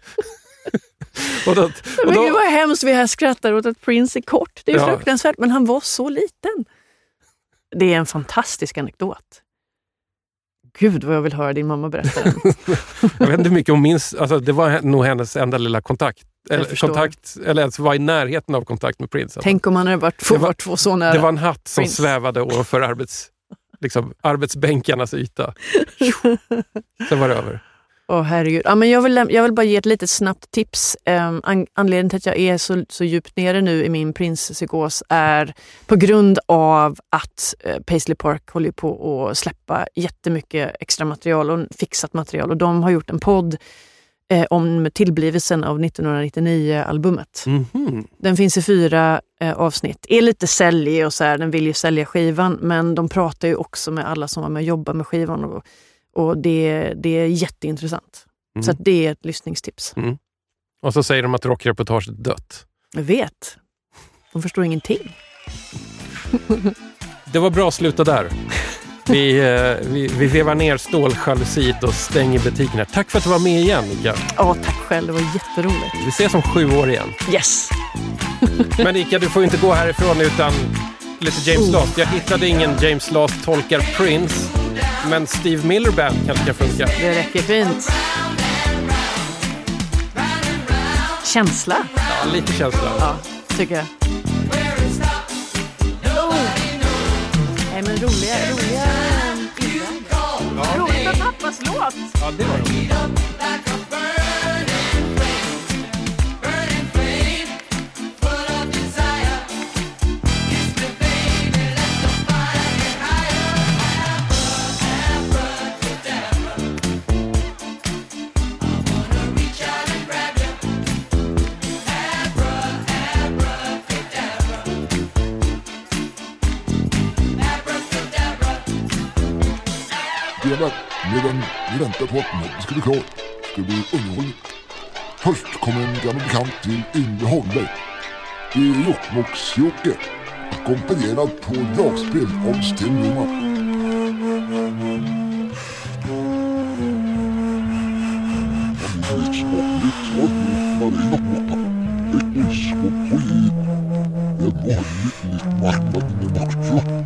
och då, och Men då, gud vad hemskt vi här skrattar åt att Prince är kort. Det är Ja. fruktansvärt, men han var så liten. Det är en fantastisk anekdot. Gud vad jag vill höra din mamma berätta den. Jag vet inte hur mycket hon minns. Alltså, det var nog hennes enda lilla kontakt. Eller, kontakt, eller ens var i närheten av kontakt med Prince. Tänk om han hade varit två, Det var- två så nära. det var en hatt som Prince. svävade ovanför arbets, liksom, arbetsbänkarnas yta. Sen var det över. Åh herregud. Ja, men jag, vill, jag vill bara ge ett litet snabbt tips. Um, an- anledningen till att jag är så, så djupt nere nu i min Prince-psykos är på grund av att uh, Paisley Park håller på att släppa jättemycket extra material och fixat material. Och de har gjort en podd eh, om tillblivelsen av 1999-albumet. Mhm. Den finns i fyra eh, avsnitt. Är lite säljig och så här, den vill ju sälja skivan men de pratar ju också med alla som var med och jobbade med skivan och, och det, det är jätteintressant. Så att det är ett lyssningstips. Och så säger de att rockreportaget är dött. Jag vet. De förstår ingenting. Det var bra att sluta där. Vi, eh, vi, vi vevar ner ståljalusiet och stänger butikerna. Tack för att du var med igen, Ika. Ja, tack själv. Det var jätteroligt. Vi ses om sju år igen. Yes! Men Ika, du får inte gå härifrån utan lite James Last. Jag hittade ingen James Last tolkar Prince, men Steve Miller Band kanske kan funka. Det räcker fint. Känsla, Ja, lite känsla. ja, tycker jag. Oh. Nej, men roliga, roliga inslag. Roligt att pappas låt. Ja, det var det. Grabbar, medan vi väntar på att mötet ska bli klar ska bli underhållning. Först kommer en gammal bekant till Yngve Holmberg. Det är Jokkmokks-Jocke, ackompanjerad på dragspel av Sten Boman. Mahmut